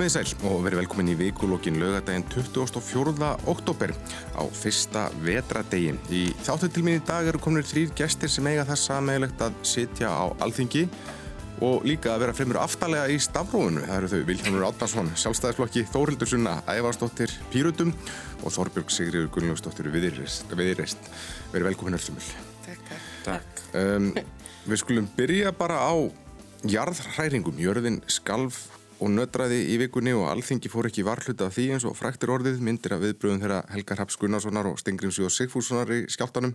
Komið í sæl og verið velkomin í vikulokkin lögadaginn 24. oktober á fyrsta vetradegi. Í þáttu til mín í dag eru kominir þrýr gestir sem eiga það sameigilegt að sitja á alþingi og líka að vera fremur aftalega í stafróinu. Það eru þau Vilhelmur Átnarsson, sjálfstæðisflokki, Þórildur Sunna, Ævarsdóttir, Pírutum og Þorbjörg Sigriður Gunnlaugsdóttir Viðreist. Verið velkomin öllumul. Takk, takk. Um, við skulum byrja bara á jarðhræringum. Jörðin skalf og nötraði í vikunni og alþingi fór ekki varhluta af því eins og fræktir orðið myndir af viðbröðum þeirra Helgar Haps Gunnarssonar og Stengrimsjó Sigfússonar í skjáltanum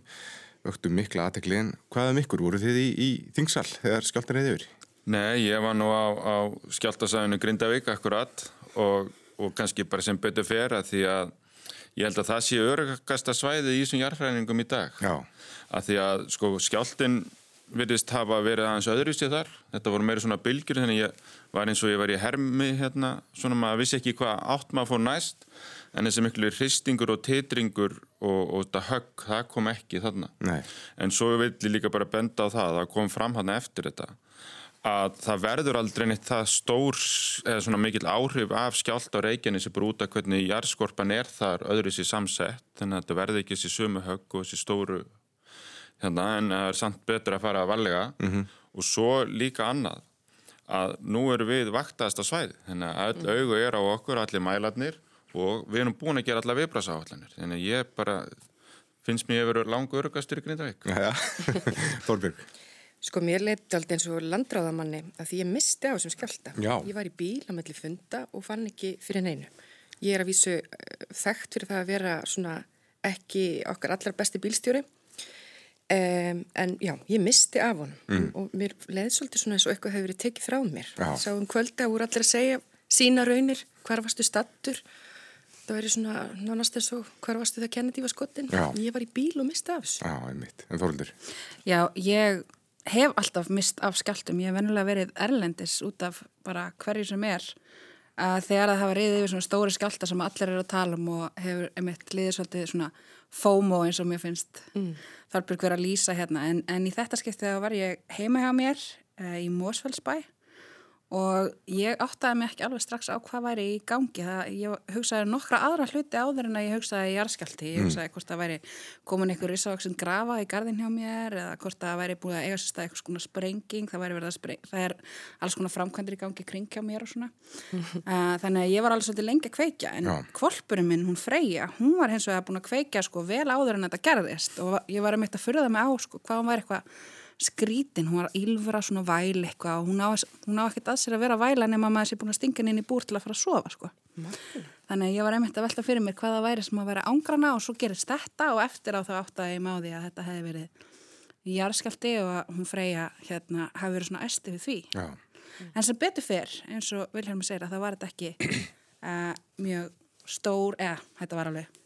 vöktu mikla aðtekli en hvaða mikkur um voru þið í, í þingsal þegar skjáltan reyði yfir? Nei, ég var nú á, á skjáltasæðinu Grindavík akkurat og, og kannski bara sem betur fer að því að ég held að það sé örgasta svæði í þessum jarðhræningum í dag Já. að því að sko skjáltin virðist hafa verið aðeins öðruðstíð þar þetta voru meiri svona bylgjur þannig ég var eins og ég var í hermi hérna svona maður vissi ekki hvað átt maður fór næst en þessi miklu hristingur og titringur og, og þetta högg það kom ekki þarna Nei. en svo vil ég líka bara benda á það það kom fram hann eftir þetta að það verður aldrei neitt það stór eða svona mikil áhrif af skjált á reikinni sem brúta hvernig jarðskorpan er þar öðru sér samsett þannig að þetta verður ekki þessi sumu högg og þessi stóru hérna, en það er samt betur að fara að valega mm -hmm. og svo líka annað að nú eru við vaktast að svæði þannig að öll augu er á okkur, allir mælarnir og við erum búin að gera alla viðbrasáallanir þannig að ég bara finnst mér að vera langu örgastur í Grindavík Þorbjörg. Sko mér leiti alltaf eins og landráðamanni að því ég misti á þessum skjálta Já. ég var í bíl á melli funda og fann ekki fyrir neinu. Ég er að vísu þekkt fyrir það að vera svona ekki okkar allar besti bílstjóri Um, en já, ég misti af honum. Mm. og mér leði svolítið svona eins og eitthvað hefur verið tekið frá mér. Já. sá um kvölda voru allir að segja sína raunir, hvar varstu stattur það væri svona nánast eins og hvar varstu það Kennedy var skotin. Ég var í bíl og misti af þessu. Já, einmitt, en Þórildur Já, ég hef alltaf mist af skjáltum ég hef vennilega verið erlendis út af bara hverju sem er að þegar það hafa reyðið yfir svona stóri skjálta sem allir eru að tala um og hefur einmitt liðið svolítið svona FOMO eins og mér finnst mm. Þorbjörg verið að lýsa hérna en, en í þetta skiptið var ég heima hjá mér uh, í Mósfellsbæ og ég áttaði mig ekki alveg strax á hvað væri í gangi. Það, ég hugsaði nokkra aðra hluti áður en að ég hugsaði í jarðskjálti ég hugsaði hvort það væri komin einhver risavaksund grafa í gardin hjá mér eða hvort það væri búið að eiga sér stað eitthvað svona sprenging. Það væri verið að spreng, það er alls konar framkvæmdur í gangi kring hjá mér og svona. Uh, þannig að ég var alveg svolítið lengi að kveikja en Já. kvolpurinn minn, hún Freyja hún var hins vegar búin að kveikja sko vel áður en þetta gerðist. Og ég var að mitt að furða mig á sko, hvað hún væri eitthvað skrítin, hún var ylfra svona væl eitthvað og hún á, hún á ekkert að sér að vera væla nema maður sé búin að stinga inn í búr til að fara að sofa sko. Þannig að ég var einmitt að velta fyrir mér hvaða væri sem að vera ángrana og svo gerist þetta og eftir á það átt að ég máði að þetta hefði verið í jarðskjálti og að hún freyja hérna hafi verið svona æsti við því. Já. En sem betur fyrr, eins og Vilhelm segir að það var þetta ekki uh, mjög stór, eða þetta var alveg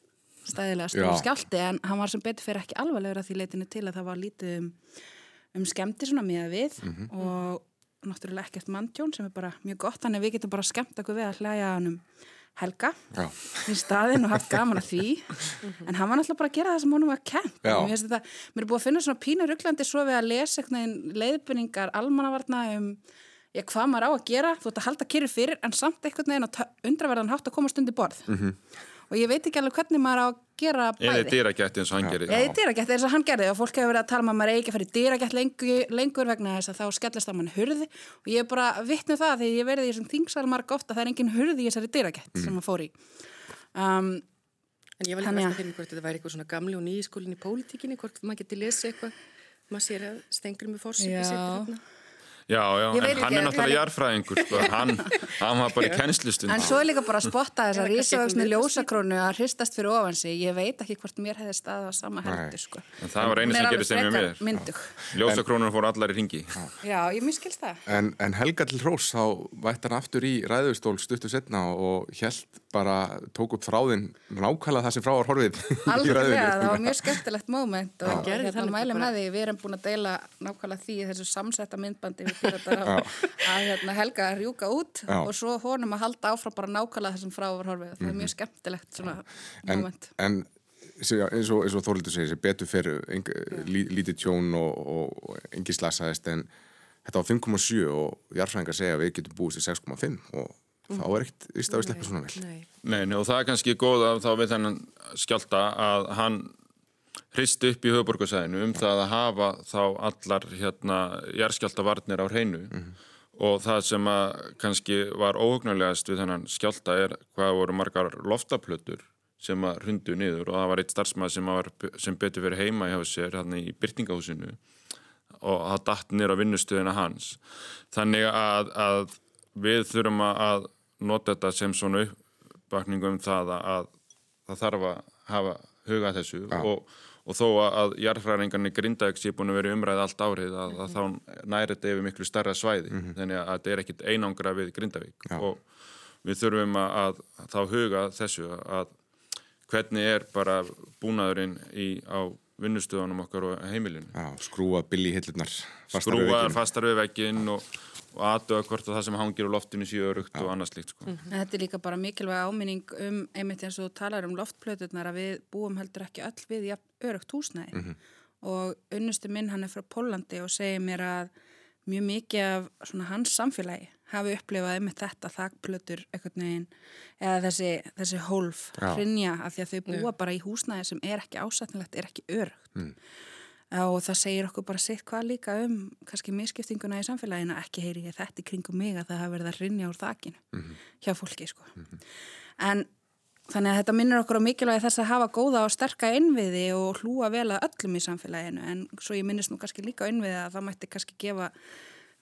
stæðilega stór Já. skjálti en hann var sem betur fyrr ekki alvarlegur að því leitinu til að það var lítið um um skemmti svona miða við og náttúrulega ekkert mandjón sem er bara mjög gott, þannig að við getum bara skemmt okkur við að hlæja hann um Helga Já. í staðin og haft gaman að því. En hann var náttúrulega bara að gera það sem honum var Já. mér finnst þetta, mér er búið að finna svona pínu rugglandi svo við að lesa eitthvað leiðbyrningar almannavarna um já, hvað maður á að gera, þú ert að halda kyrri fyrir en samt eitthvað neginn að undraverðan hátt að koma stundi borð. Mhm. Og ég veit ekki alveg hvernig maður á að gera eða bæði. dýragætti eins og hann gerir. Já, í dýragætt eins og hann gerði og fólk hefur verið að tala um að maður eigi ekki að fara í dýragætt lengur, lengur vegna þess að þá skellist að mann hurði og ég er bara vittnum það þegar ég verði í þessum þingsal marg ofta það er engin hurði í þessari dýragætt sem maður fór í. Um, En ég var líka velta að- mig hvort þetta væri eitthvað svona gamli og nýji skólinn í pólitíkinni, hvort maður geti lesið eitthvað. Maður sér að stengur með fórsöku Já. Já, Ég en hann ekki, er náttúrulega jarðfræðingur sko. hann, hann var bara í kennslustund. En svo er líka bara að spotta kannski rísavöksnu einhver ljósakrónu að hristast fyrir ofan sig. Ég veit ekki hvort mér hefði staðið á sama heldur sko. En það var einu sem gerist sem með mér. Ljósakrónur fór allar í ringi Já, ég miskilst það. En, en Helga til Rós þá vætt hann aftur í ræðustól stuttu setna og hjælt bara, tók upp þráðin nákvæmlega það sem frá var horfið Alveg, það var mjög skemmtilegt moment og gerði hérna það mæli með því, við erum búin að deila nákvæmlega því í þessu samsetta myndbandi við Pírata að hérna, Helga að rjúka út Já. og svo honum að halda áfram bara nákvæmlega þessum frá var horfið, það er mjög skemmtilegt svona en, moment. en eins og, eins og Þorlítur segir, betur fyrir eng, lí, lítið tjón og, og, og engi slasaðist en þetta var 5,7 og jarðfræðingar segja að við getum búist í 6,5 og þá er ekkert vist að við sleppum svona vel. Nei, Nei, nei, og það er kannski góð að þá við þennan skjálta að hann hristi upp í höfuborgarsæðinu um það að hafa þá allar hérna jærskjáltavarnir á hreinu. Og það sem að kannski var óhugnarlegast við þennan skjálta er hvað voru margar loftaplötur sem að hrundu niður. Og það var eitt starfsmæð sem, sem betur fyrir heima í hafa sér hérna í byrtingahúsinu. Og það datt nýra vinnustöðina hans. Þannig að, að við þurfum að nota þetta sem svona uppbakningu um það að það þarf að hafa huga að þessu. Og, og þó að jarðfræðingarnir grindaðið sé búin að vera í umræði allt árið að, að þá næri þetta yfir miklu starra svæði þannig að þetta er ekkit einangra við Grindavík Já. og við þurfum að, að þá huga þessu að hvernig er bara búnaðurinn í, á vinnustöðunum okkar og heimilinu Já, skrúa billi hillunar. skrúaðar fastar við vegginn og, og aðtöða hvort að það sem hangir á loftinu séu örugt og annað slíkt sko. En þetta er líka bara mikilvæg áminning um einmitt eins og þú talar um loftplöturnar að við búum heldur ekki öll við jafn örugt húsnæði. Og unnustu minn hann er frá Pólandi og segir mér að mjög mikið af svona hans samfélagi hafi upplifað einmitt þetta þakplötur veginn eða þessi, þessi hólf hrinja af því að þau búa bara í húsnæði sem er ekki ásætnilegt, er ekki örugt og það segir okkur bara sitt hvað líka um kannski miskiptinguna í samfélaginu. Ekki heyri ég þetta í kringum mig að það hafi verið að rinja úr þakinu hjá fólki sko. en þannig að þetta minnir okkur á mikilvægi þess að hafa góða og sterka innviði og hlúa vel að öllum í samfélaginu. En svo ég minnist nú kannski líka innviði að það mætti kannski gefa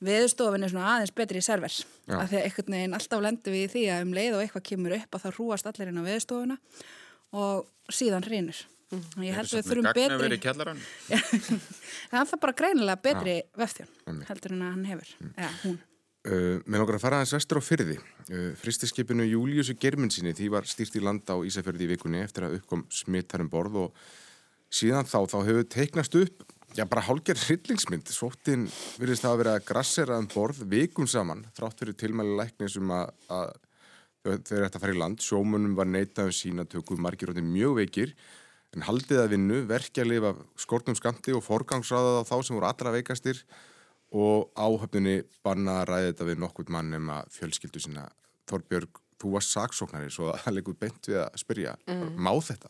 veðustofinni svona aðeins betri í server. Já. af því að einhvern veginn alltaf lendur við í því að um leið og eitthvað kemur upp að þá hrúast allir inn á veðustofuna og síðan hrýnur og ég held að við þurfum betri hann þarf bara greinilega betri vefþjón heldur en að hann hefur. Eða hún. Uh, Mér langar að fara aðeins vestur á fyrði. Uh, Fristiskipinu Júliusu Germinsinni því var stýrt í landa á Ísafjörði í vikunni eftir að uppkom smittar um borð og síðan þá, þá hefur teiknast upp, já bara hálger hryllingsmynd. Svóttin virðist það að vera að grassera um borð vikum saman, þrátt fyrir tilmæli læknis um að, að þau eru eftir að fara í land. Sjómunum var neitað um sínatöku, margir rótið mjög veikir, en haldið að vinnu, verkja að lifa skortum skamti og forgangsraðað á þá sem voru allra veikastir og áhöfninni banna að ræði þetta við nokkurt mann að fjölskyldu sína Þorbjörg, þú varst saksóknari svo að það leikur beint við að spyrja má þetta?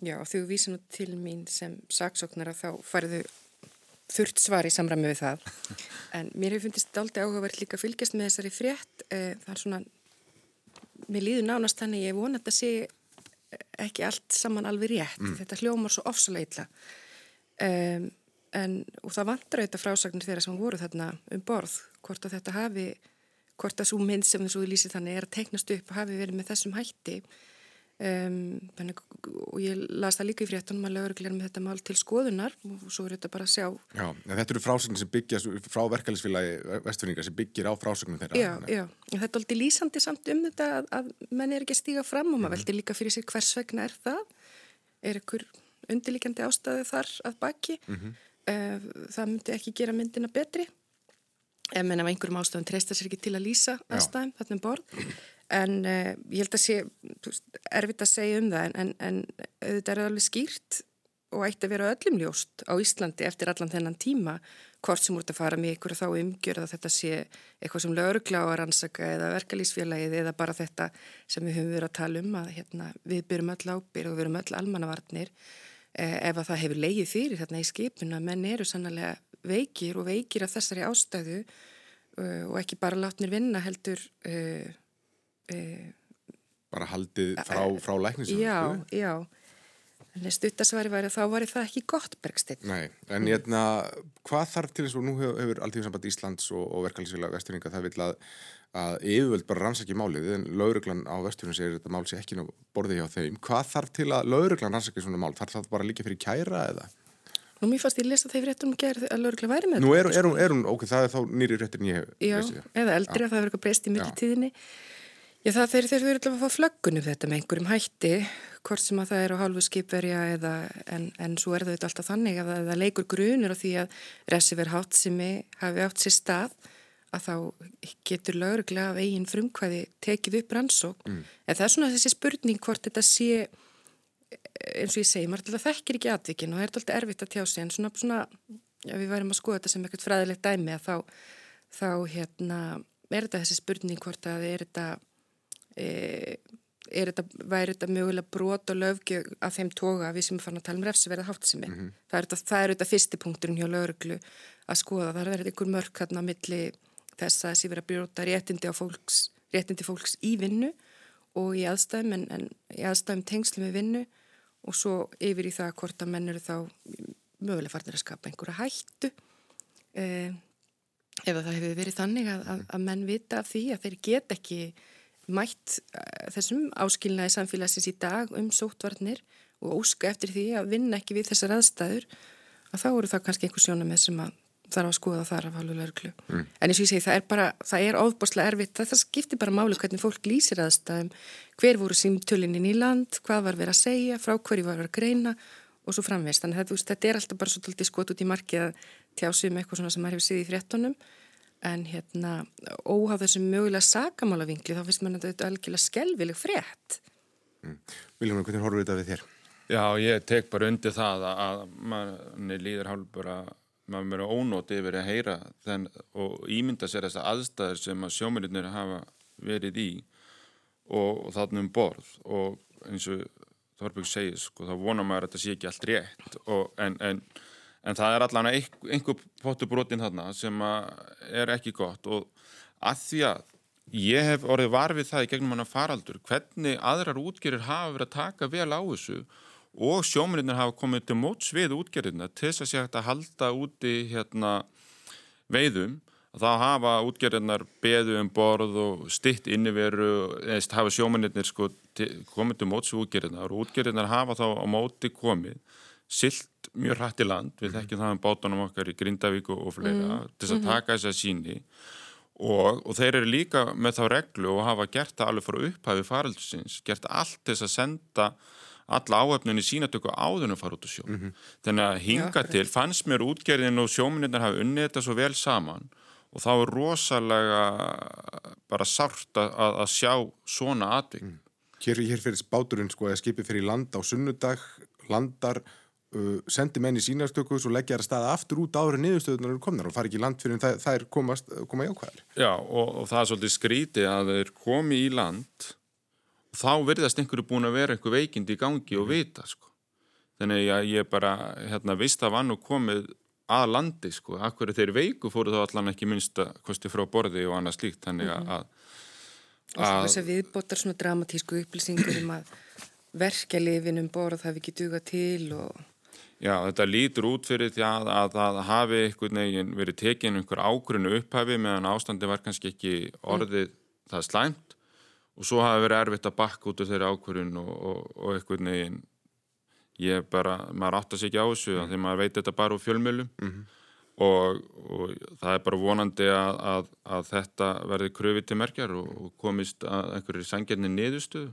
Já, þú vísir nú til mín sem saksóknara þá færðu þurft svar í samræmi við það. En mér hefur fundist aldrei áhugavert líka að fylgjast með þessari frétt. Eh, Það er svona, mér líður nánast þannig ég vona að þetta sé ekki allt saman alveg rétt. Þetta hljómar svo ofsalega. Um, en, og það vantar auðvitað frásagnir þeirra sem voru þarna um borð, hvort að þetta hafi, hvort að svo mynd sem þessu lýsið þannig er að teiknast upp hafi verið með þessum hætti. Um, þannig, og ég las það líka í fréttunum að lögurglega með þetta mál til skoðunar og svo er þetta bara að sjá. Já, en þetta eru frásagnir sem byggja frá verkefælisfélagi vestfyrninga sem byggir á frásagnum þeirra. já, já, en þetta er aldrei lýsandi samt um þetta að, að menn er ekki að stíga fram og maður veldi líka fyrir sér hvers vegna er það. Er einhver undirlíkjandi ástæðu þar að baki? Uh, það myndi ekki gera myndina betri. Ef menn af einhverjum ástæðum treysta sér ekki til að lýsa aðstæðum þarna um borð en uh, ég held að sé erfitt að segja um það en, en, auðvitað er alveg skýrt og ætti að vera öllum ljóst á Íslandi eftir allan þennan tíma hvort sem úr að fara með ykkur þá umgjörð að þetta sé eitthvað sem lögurglá að rannsaka eða verkalýsfélagið eða bara þetta sem við höfum verið að tala um að hérna, við byrjum öll ábyrð og við erum öll almannavarnir eh, ef að það hefur leigið fyrir þarna í skipuna menn eru sannlega veikir og veikir af þessari ástæðu uh, og ekki bara látnir vinna heldur uh, Bara haldið frá, frá læknisum. já, já en stuttasværi væri að þá væri það ekki gott bergstinn Nei, en hérna, hvað þarf til þess að nú hefur, hefur Alþjóðsamband Íslands og, og verkefælisfélag vestfyrninga það vil að, að yfirvöld bara rannsaki málið en lauruglan á vesturinn segir þetta mál sé ekki ná borðið hjá þeim. Hvað þarf til að lauruglan rannsaki svona mál? Þarf það bara líka fyrir kæra eða? Nú mér fannst ég lesa þeir réttum gerð að lögregla væri með Nú er, hún, ok, það er þá nýri réttir en ég hef Já, eða eldri að það verður eitthvað breyst í millitíðinni. Já, það þeir þeir eru að fá flöggunum þetta með einhverjum hætti, hvort sem að það er á hálfu skipverja eða, en, en svo er auðvitað alltaf þannig að það leikur grunur á því að resiver hátsimi hafi átt sér stað að þá getur lögreglega af eigin frumkvæði tekið upp rannsók. Mm. En það er svona þessi spurning hvort þetta sé, eins og ég segi, maður alltaf þekkir ekki atvikin og það er alltaf erfitt að tjá sig en svona, svona, já, við værim að skoða þetta sem eitthvað fræðilegt dæmi að þá, þá hérna, er þetta þessi spurning hvort að er þetta, þetta, væri þetta mögulega brot og löfgjög af þeim toga við sem er farin að tala um refsiverða háttsemi. Mm -hmm. Það er þetta, er þetta fyrsti punkturinn hjá lögreglu að skoða. Það er verið einhver mörk hérna milli þess að þessi verið að brjóta réttindi, fólks, réttindi fólks í vinnu og í aðstæðum en, en í aðstæðum tengslu með vinnu og svo yfir í það hvort að menn eru þá mögulega farnir að skapa einhverja hættu eh, ef það hefur verið þannig að, að, að menn vita af því að þeir get ekki mætt uh, þessum áskilnaði samfélagsins í dag um sótvarnir og óska eftir því að vinna ekki við þessar aðstæður að þá eru það kannski einhver sjónum með sem að þarf að skoða þar af halvu lauruglu. Mm. En eins og ég segi það er bara, það er ofbáslega erfitt, það, það skiptir bara málu hvernig fólk lýsir aðstæðum, hver voru símtölinin í land, hvað var verið að segja, frá hverju var verið að greina og svo framvegst. Þannig að þetta er alltaf bara svo skot út í marki að tjásum eitthvað svona sem maður hefur síðið í fréttonum en hérna óháð þessum mögulega sagamálavingli þá finnst mann að þetta er algjörlega skelvileg frétt mm. Viljum, hvernig horfur þetta við þér? Já, ég tek bara undir það að manni líður hálf bara maður verið ónót yfir að heyra þenn, og ímynda sér þess að aðstæðir sem að sjómyndinir hafa verið í og, og þarna um borð og eins og Þorbjörg segir sko, þá vonar maður að þetta sé ekki allt rétt og, en, en en það er allavega einhver potubrótin þarna sem er ekki gott. Og að því að ég hef orðið varfið það í gegnum hann að faraldur hvernig aðrar útgerir hafa verið að taka vel á þessu og sjómurinnir hafa komið til móts við útgerina til þess að sé hægt að halda úti hérna veiðum. Þá hafa útgerðinar beðu um borð og stitt inniveru eða hafa sjómurinnir sko, komið til móts við útgerðinar og útgerðinar hafa þá á móti komið silt mjög hrætt í land, við þekkjum það um bátunum okkar í Grindavík og fleira mm. til að mhm. taka þess að síni og, og þeir eru líka með þá reglu og hafa gert það alveg fyrir upphæfi faraldusins, gert allt þess að senda alla áöfnunni sínatöku áðunum fara út á sjó. Mm -hmm. Þannig að hinga til fannst mér útgerðin og sjóminirnar hafa unnið þetta svo vel saman og þá er rosalega bara sárt að, að sjá svona atving. Mm. Hér, hér fyrir báturinn sko að skipi fyrir land á sunnudag, landar Uh, sendi menn í sínastöku og leggja það að staða aftur út ára niðurstöðunar eru komnar og fari ekki land fyrir en það, það er komast, koma í ákvæðar. Já og, og það er svolítið skrítið að þeir komi í land og þá verðast einhverju búin að vera einhver veikind í gangi og vita sko. Þannig að ég bara hérna, vist að vann og komið að landi sko. Akkur þeir veiku fóru þá allan ekki minnst að kosti frá borði og annað slíkt. Þannig að... -hmm. að og þess að við botar svona dramatísku upplýsingur um að verkjalifin um borð hafi ekki duga til og Já, þetta lítur út fyrir því að það hafi einhvern veginn verið tekinn einhver ágrunnu upphafi meðan ástandi var kannski ekki orðið mm. það slæmt og svo hafi verið erfitt að bakka út af þeirri ágrunnu og, og, og einhvern veginn ég bara, maður áttast ekki á þessu mm. því maður veit þetta bara úr fjölmjölum mm -hmm. og, og það er bara vonandi að, að, að þetta verði kröfið til merkjar og komist að einhverju sangjarni niðurstuðu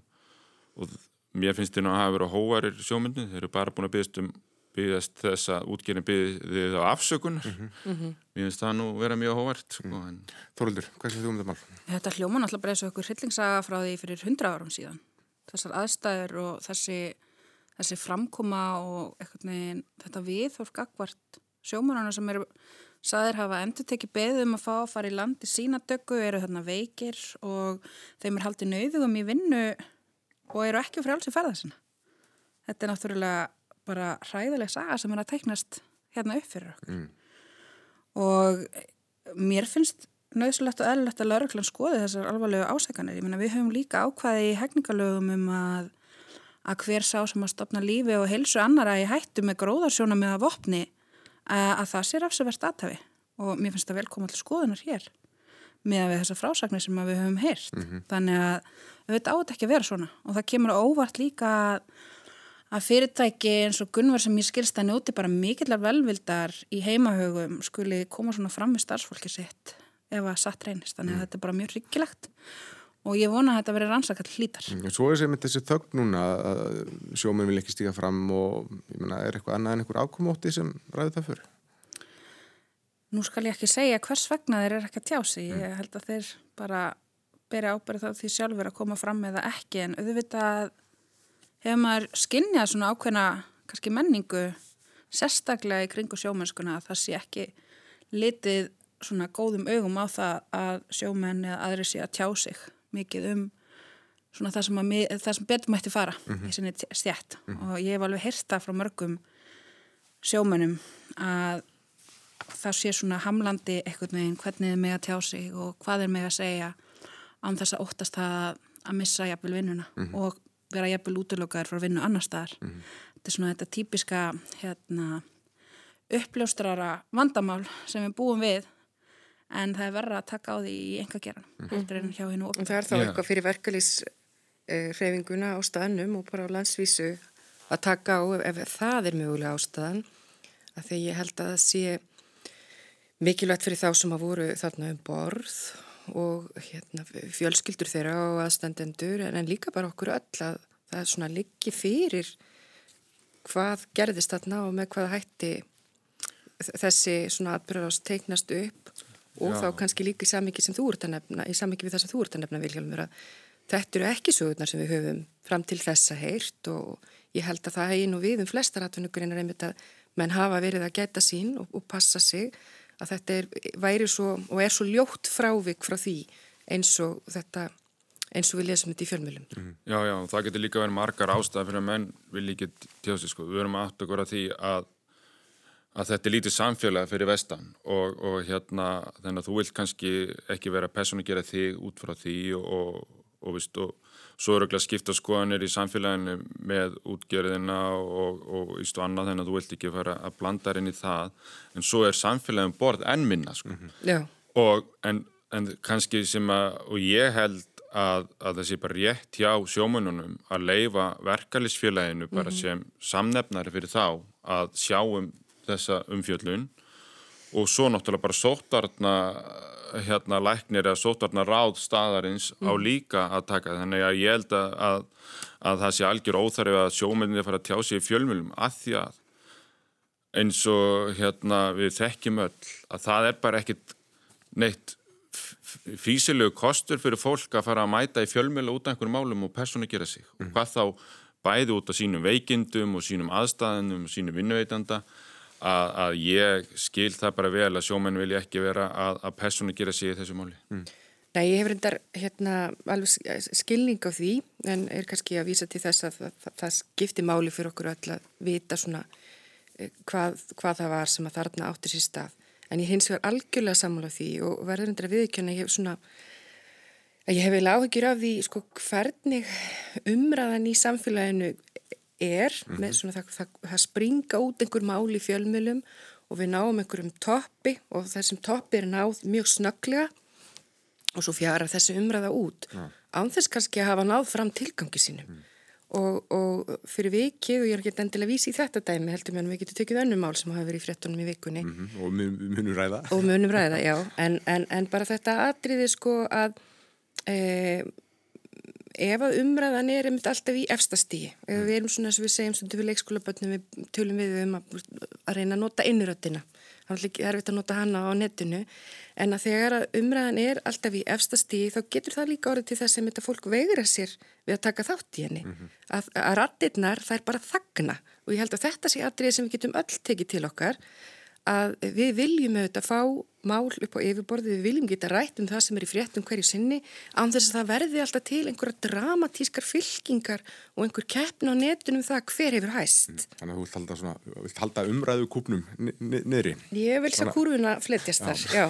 og mér finnst þetta að hafa verið hóvarir sjómyndin, þeir eru bara búin að byggast um byggðast þess að útgjörnum byggði þá afsökunar mm -hmm. mér finnst það nú vera mjög hóvart sko, mm. en... Þoruldur, hvað séu þú um þetta mál? Þetta hljóman alltaf bara eins og einhver hryllingsaga frá því fyrir hundra árum síðan þessar aðstæður og þessi þessi framkoma og veginn, þetta viðhorf gagvart sjómanana sem eru saðir hafa endur tekið beðum að fá að fara í landi sína döggu, eru þarna veikir og þeim er haldið nauðugum í vinnu og eru ekki frálsi ferða sinna. Þetta er náttúrulega bara hræðileg saga sem er að teiknast hérna upp fyrir okkur mm. og mér finnst nöðsulegt og eðlilegt að lauruglan skoði þessar alvarlegu ásækanir. Ég menna við höfum líka ákvaði í hegningalögum um að, að hver sá sem að stopna lífi og helsu annara í hættu með gróðarsjóna með að vopni að, að það sé rafsverst aðtafi og mér finnst það velkoma til skoðunar hér með að við þessar frásagnir sem við höfum heyrt. Mm -hmm. Þannig að við veitum átt ekki að vera svona og það kemur óvart líka að að fyrirtæki eins og Gunvar sem ég skilst að njóti bara mikillar velvildar í heimahögum skuli koma svona fram með starfsfólki sitt ef að satt reynist, þannig að mm. þetta er bara mjög ryggilegt og ég vona að þetta verið rannsakall hlítar. Mm, svo er sem þessi þögn núna að sjóminn vil ekki stíga fram og ég menna er eitthvað annað en einhver ákomótti sem ræði það fyrir? Nú skal ég ekki segja hvers vegna þeir eru ekki að tjási, ég mm. held að þeir bara beri ábyrð þá því sjálfur að koma fram með það ekki en auðvitað hefur maður skinnjað svona ákveðna kannski menningu sérstaklega í kringu sjómennskuna að það sé ekki litið svona góðum augum á það að sjómenn eða aðri sé að tjá sig mikið um svona það sem, mig, það sem betur mætti fara mm -hmm. í sinni stjætt mm -hmm. og ég hef alveg hýrta frá mörgum sjómennum að það sé svona hamlandi eitthvað neginn hvernig þið með að tjá sig og hvað er með að segja án þess að óttast það að missa jafnvel vinnuna mm -hmm. og vera jafnvel útlökaður frá vinnu annar staðar. Mhm. Þetta er svona þetta típiska hérna, uppljóstrara vandamál sem við búum við en það er verið að taka á því í enga geran mm -hmm. og það er þá yeah. eitthvað fyrir verkalýs uh, hreyfinguna á staðnum og bara á landsvísu að taka á ef það er mögulega ástæðan að því ég held að það sé mikilvægt fyrir þá sem að voru þarna um borð og hérna, fjölskyldur þeirra og aðstandendur en, líka bara okkur öll að það er svona liggi fyrir hvað gerðist þarna og með hvað hætti þessi svona atbyrðast teiknast upp og Já. þá kannski líka í samvikið sem þú ert að nefna, í samvikið við þess að þú ert að nefna Vilhelmur að Þetta eru ekki sögurnar sem við höfum fram til þessa heyrt og ég held að það hegi nú við um flestar atvinnugurinn er einmitt að menn hafa verið að geta sín og, og passa sig að þetta er, væri svo og er svo ljótt frávik frá því eins og þetta eins og við lesum þetta í fjölmjölum. Mm. Já, já, það getur líka verið margar ástæði fyrir að menn vil líka tjóðsig, sko. Við verum aftur að því að, að þetta er lítið samfélag fyrir vestan og, og hérna þannig að þú vilt kannski ekki vera person að gera þig út frá því og, og, og svo eru ekki að skipta skoðanir í samfélaginu með útgjörðina og, og ístu annað þannig að þú vilt ekki fara að blanda inn í það en svo er samfélagin borð enn minna sko. mm -hmm. og en, en kannski sem að og ég held að, að það sé bara rétt hjá sjómanunum að leifa verkalisfélaginu bara mm -hmm. sem samnefnari fyrir þá að sjáum þessa umfjöllun og svo náttúrulega bara sóttarna hérna læknir eða sótvarna ráð staðarins mm. á líka að taka þannig að ég held að, að, að það sé algjör óþarf að sjómenninni fara að tjá sig í fjölmjölum að því að eins og hérna við þekkjum öll að það er bara ekkit neitt físilegu kostur fyrir fólk að fara að mæta í fjölmjölu út af einhverjum málum og persónu gera sig mm. og hvað þá bæði út af sínum veikindum og sínum aðstæðanum og sínum vinnuveitanda að, að ég skil það bara vel að sjómenn vilja ekki vera að, að persónu gera sig í þessu máli. Mm. Nei, ég hef reyndar hérna, alveg skilning á því en er kannski að vísa til þess að það, það, það skiptir máli fyrir okkur öll að vita svona eh, hvað, hvað það var sem að þarna áttir sér stað. En ég hins vegar algjörlega sammála því og verður reyndar að viðkjöna ég hef svona ég hef vel áhyggjur af því sko hvernig umræðan í samfélaginu er mm -hmm. með svona það, það, það springa út einhver mál í fjölmjölum og við náum einhverjum toppi og þessum toppi er náð mjög snögglega og svo fjara þessi umræða út ja. ánþess kannski að hafa náð fram tilgangi sínum mm. og, og fyrir vikið og ég er ekki endilega vísi í þetta dæmi heldur mér að við getum tökjað önnum mál sem hafa verið í frettunum í vikunni mm -hmm. og munum ræða og munum ræða, já en, en, en bara þetta atriði sko að e, ef að umræðan er einmitt alltaf í efstastíi, ef mm. við erum svona sem við segjum stundu við leikskólabötnum við tölum við um að, að reyna að nota innröttina það er erfitt að nota hana á netinu en að þegar að umræðan er alltaf í efstastíi þá getur það líka orðið til þess að þetta fólk veigra sér við að taka þátt í henni mm -hmm. að, að rattirnar það er bara þagna og ég held að þetta sé aðrið sem við getum öll tekið til okkar að við viljum auðvitað fá mál upp á yfirborði, við viljum geta rætt um það sem er í fréttum hverju sinni án þess að það verði alltaf til einhverja dramatískar fylkingar og einhver keppn á netunum það hver hefur hæst. Mm, þannig að þú vilt halda, svona, vilt halda umræðu kúpnum niðri. Ég vil sá kúruna flettjast þar, já.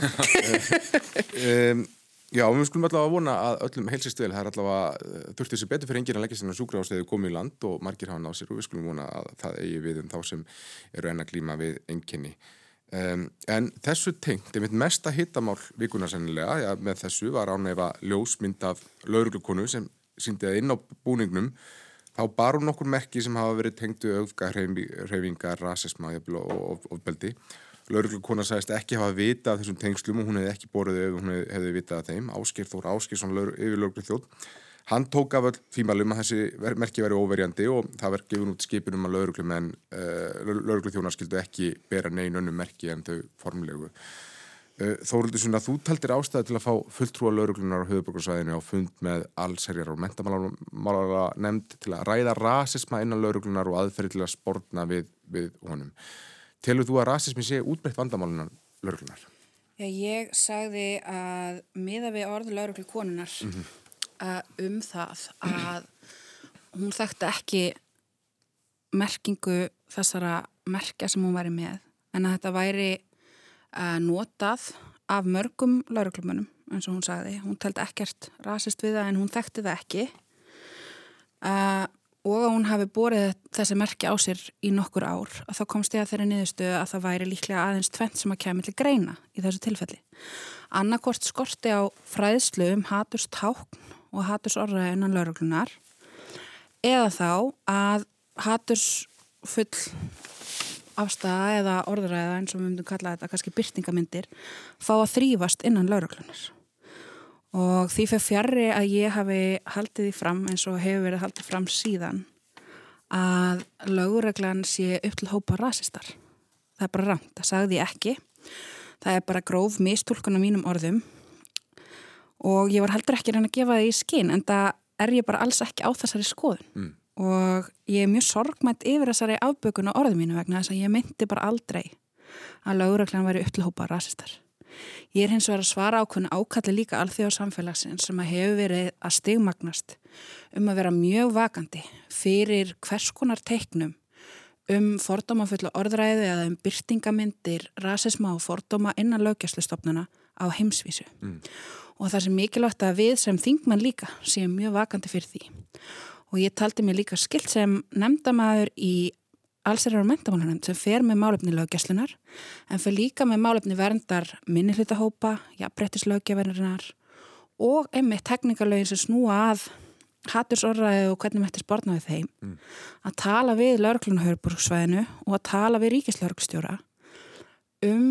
um, já, við skulum allavega vona að öllum helsist vel, það er allavega þurfti þessi betur fyrir enginn að leggja sinna súkra ástæðu komið í land og margir hafa náð sér og við skulum vona að það eigi við um þá sem eru enna glíma við enginni. Um, en þessu tengt, mynd mesta hittamál vikuna sennilega, já, með þessu var ánæfa ljósmynd af lauruglukonu sem síndi að inn á búningnum þá bar hún okkur merki sem hafa verið tengtu auðga hreyfingar, rasisma og ofbeldi. Lauruglukona sagðist ekki hafa vita af þessum tengslum og hún hefði ekki borðið vitað af þeim. Ásker Þór Ásker, yfir laurugluþjóð Hann tók af öll tímalum að þessi merki veri óverjandi og það verði gefin út skipinum að uh, eh, laurugluþjónar skildu ekki bera negin önnum merki en þau formlegu. Uh, Þóruldur Sunna, þú taldir ástæði til að fá fulltrúa lauruglunar á höfuborgarsvæðinu á fund með allserjar og mentamálara nefnd til að ræða rasisma innan lauruglunar og aðferði til að spórna við, við honum. Telur þú að rasismi sé útbreytt vandamálunan lauruglunar? Já, ég sagði að miða við orðu lauruglu konunar að um það að hún þekkti ekki merkingu þessara merkja sem hún væri með en að þetta væri uh, notað af mörgum lauruglumunum eins og hún sagði. Hún teldi ekkert rasist við það en hún þekkti það ekki uh, og að hún hafi borið þessi merkja á sér í nokkur ár að þá komst ég að þeirri niðurstöðu að það væri líklega aðeins tvent sem að kemur til greina í þessu tilfelli. Annarkort skorti á fræðslu um haturs tákn og haturs orðaði innan lauruglunar eða þá að haturs full afstæða eða orðræða eins og við myndum kalla þetta kannski byrtingamindir fá að þrýfast innan lauruglunar og því fyrir fjarrri að ég hafi haldið því fram eins og hefur verið haldið fram síðan að lauruglan sé upp til hópa rasistar. Það er bara rangt, það sagði ég ekki. Það er bara gróf mistúlkun á mínum orðum og ég var heldur ekki reyna að gefa það í skinn en það er ég bara alls ekki á þessari skoðun mm. og ég er mjög sorgmætt yfir þessari afbökun á orðum mínu vegna þess að ég myndi bara aldrei að lauruglan væri upp til hópa rasistar Ég er hins vegar að svara ákveðinu ákalli líka alþjóð samfélagsins sem að hefur verið að stigmagnast um að vera mjög vakandi fyrir hvers konar teiknum um fordómafullu orðræði eða um byrtingamindir, rasisma og fordóma innan lögjastlustofnuna á heimsvísu. Mm. Og það sem mikilvægt að við sem þingmenn líka séum mjög vakandi fyrir því. Og ég taldi mér líka skilt sem nefndamæður í allsherjar og mentamálunum sem fer með málefni löggjastlunar en fer líka með málefni verndar minnihlutahópa, jafnbrettislöggjaverðinar og einmitt teknikalögin sem snúa að hattursorraði og hvernig mætti spórnaði þeim mm. að tala við lauruglunahörburgsvæðinu og að tala við ríkislaurugstjóra um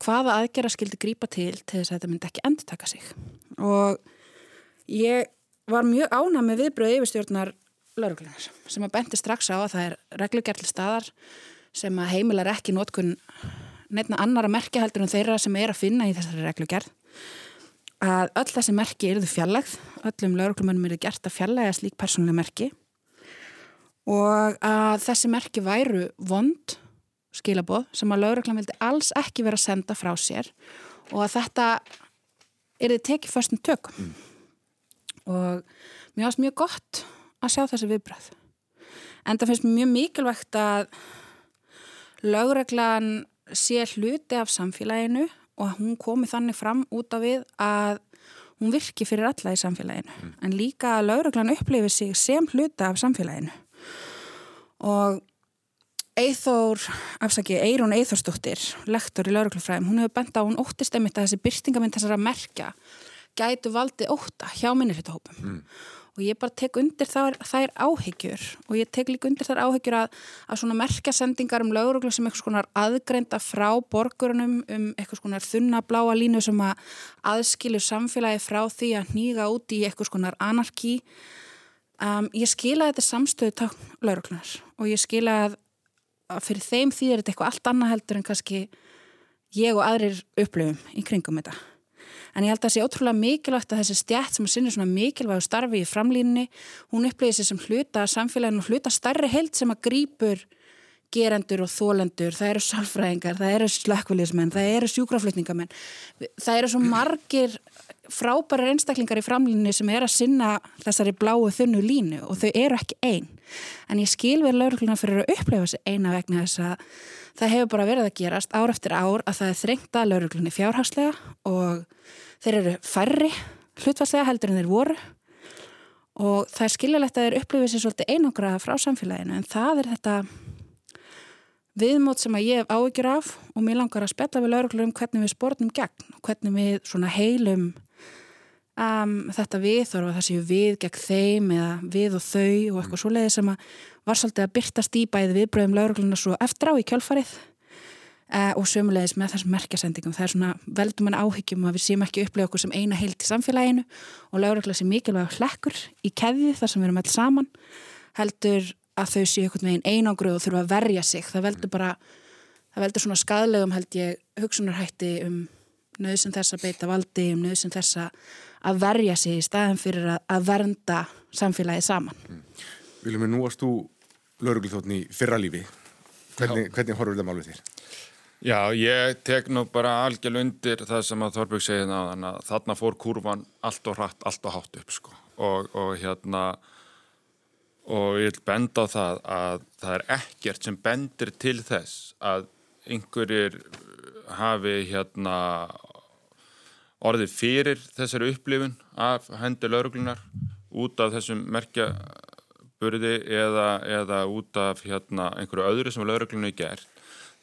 hvaða aðgerra skildi grípa til til þess að þetta myndi ekki endur taka sig. Og ég var mjög ánað með viðbröð yfirstjórnar lauruglunar sem að bendi strax á að það er reglugjærli staðar sem að heimilar ekki nótkun nefna annar að merkja heldur en þeirra sem er að finna í þessari reglugjærð að öll þessi merki eruðu fjallegð öllum lauruglumönum eru gert að fjallega slík persónuleg merki. Og að þessi merki væru vond skilaboð sem að lauruglum vildi alls ekki vera að senda frá sér og að þetta er þið tekið fyrstum tökum mm. og mér ást mjög gott að sjá þessi viðbröð. En það finnst mjög mikilvægt að lögreglan sé hluti af samfélaginu og að hún komi þannig fram út af við að hún virki fyrir alla í samfélaginu. Mm. En líka að lögreglan upplifi sig sem hluti af samfélaginu. Og Eithór, afsaki, Eirún Eithórsdóttir, lektor í lauruglufræðum, hún hefur bent á, hún óttist einmitt að þessi byrstingamind þessara merkja gætu valdið ótta hjá minnirhjóttahópum. Mm og ég bara tek undir þær, þær áhyggjur og ég tek líka undir þær áhyggjur að, að svona merkjasendingar um lauruglu sem eitthvað svona aðgreinda frá borgurunum um eitthvað svona þunnabláa línu sem að aðskilju samfélagi frá því að nýga út í eitthvað svona anarki um, ég skila þetta samstöðu takk lauruglunar og ég skila að, að fyrir þeim því er þetta eitthvað allt annað heldur en kannski ég og aðrir upplöfum í kringum þetta. En ég held að það sé ótrúlega mikilvægt að þessi stjætt sem að sinni svona mikilvægu starfi í framlínni, hún upplýðir sér sem hluta samfélaginu hluta starri held sem að grýpur gerendur og þólendur, það eru salfræðingar, það eru slökkviliðsmenn, það eru sjúkraflutningamenn, það eru svo margir frábærar einstaklingar í framlýninu sem er að sinna þessari bláu þunnu línu og þau eru ekki einn. En ég skil verið laurugluna fyrir að upplefa þessi eina vegna þess að það hefur bara verið að gerast ár eftir ár að það er þrengt að lauruglunni fjárhagslega og þeir eru færri hlutvarslega heldur en þeir voru og það er skiljalegt að þeir upplifið sér svolítið einangra frá samfélaginu en það er þetta viðmót sem að ég hef áhyggjur af og mér langar að spella við lauruglur um hvernig við spórnum gegn hvernig við svona heilum um, þetta við þarf að það séu við gegn þeim eða við og þau og eitthvað svo leiði sem að var svolítið að byrtast í bæði viðbröðum laurugluna svo eftir á í kjálfarið Uh, og sömulegis með þessum merkjasendingum. Það er svona veldum en áhyggjum að við séum ekki upplega okkur sem eina heilt í samfélaginu og lögurlega sem mikilvæg hlekkur í keðið þar sem við erum alls saman heldur að þau séu einhvern veginn einangruð og þurfa að verja sig. Það veldur bara, það veldur svona skadlegum held ég hugsunarhætti um nöðsum þess að beita valdi um nöðsum þess að verja sig í staðin fyrir að, að vernda samfélagið saman mm. Viljum við nú þú lögurlega þóttni fyrra lífi hvernig, hvernig horfur það málið þér? Já, ég tek nú bara algjörl undir það sem að Þorbjörg segið ná, þannig að þarna fór kurvan allt og hratt, allt og hátt upp sko og, og hérna og ég vil benda á það að það er ekkert sem bendir til þess að einhverjir hafi hérna orðið fyrir þessari upplifun af hendur lauruglunar út af þessum merkjaburði eða, eða út af hérna einhverju öðru sem lauruglunni er gert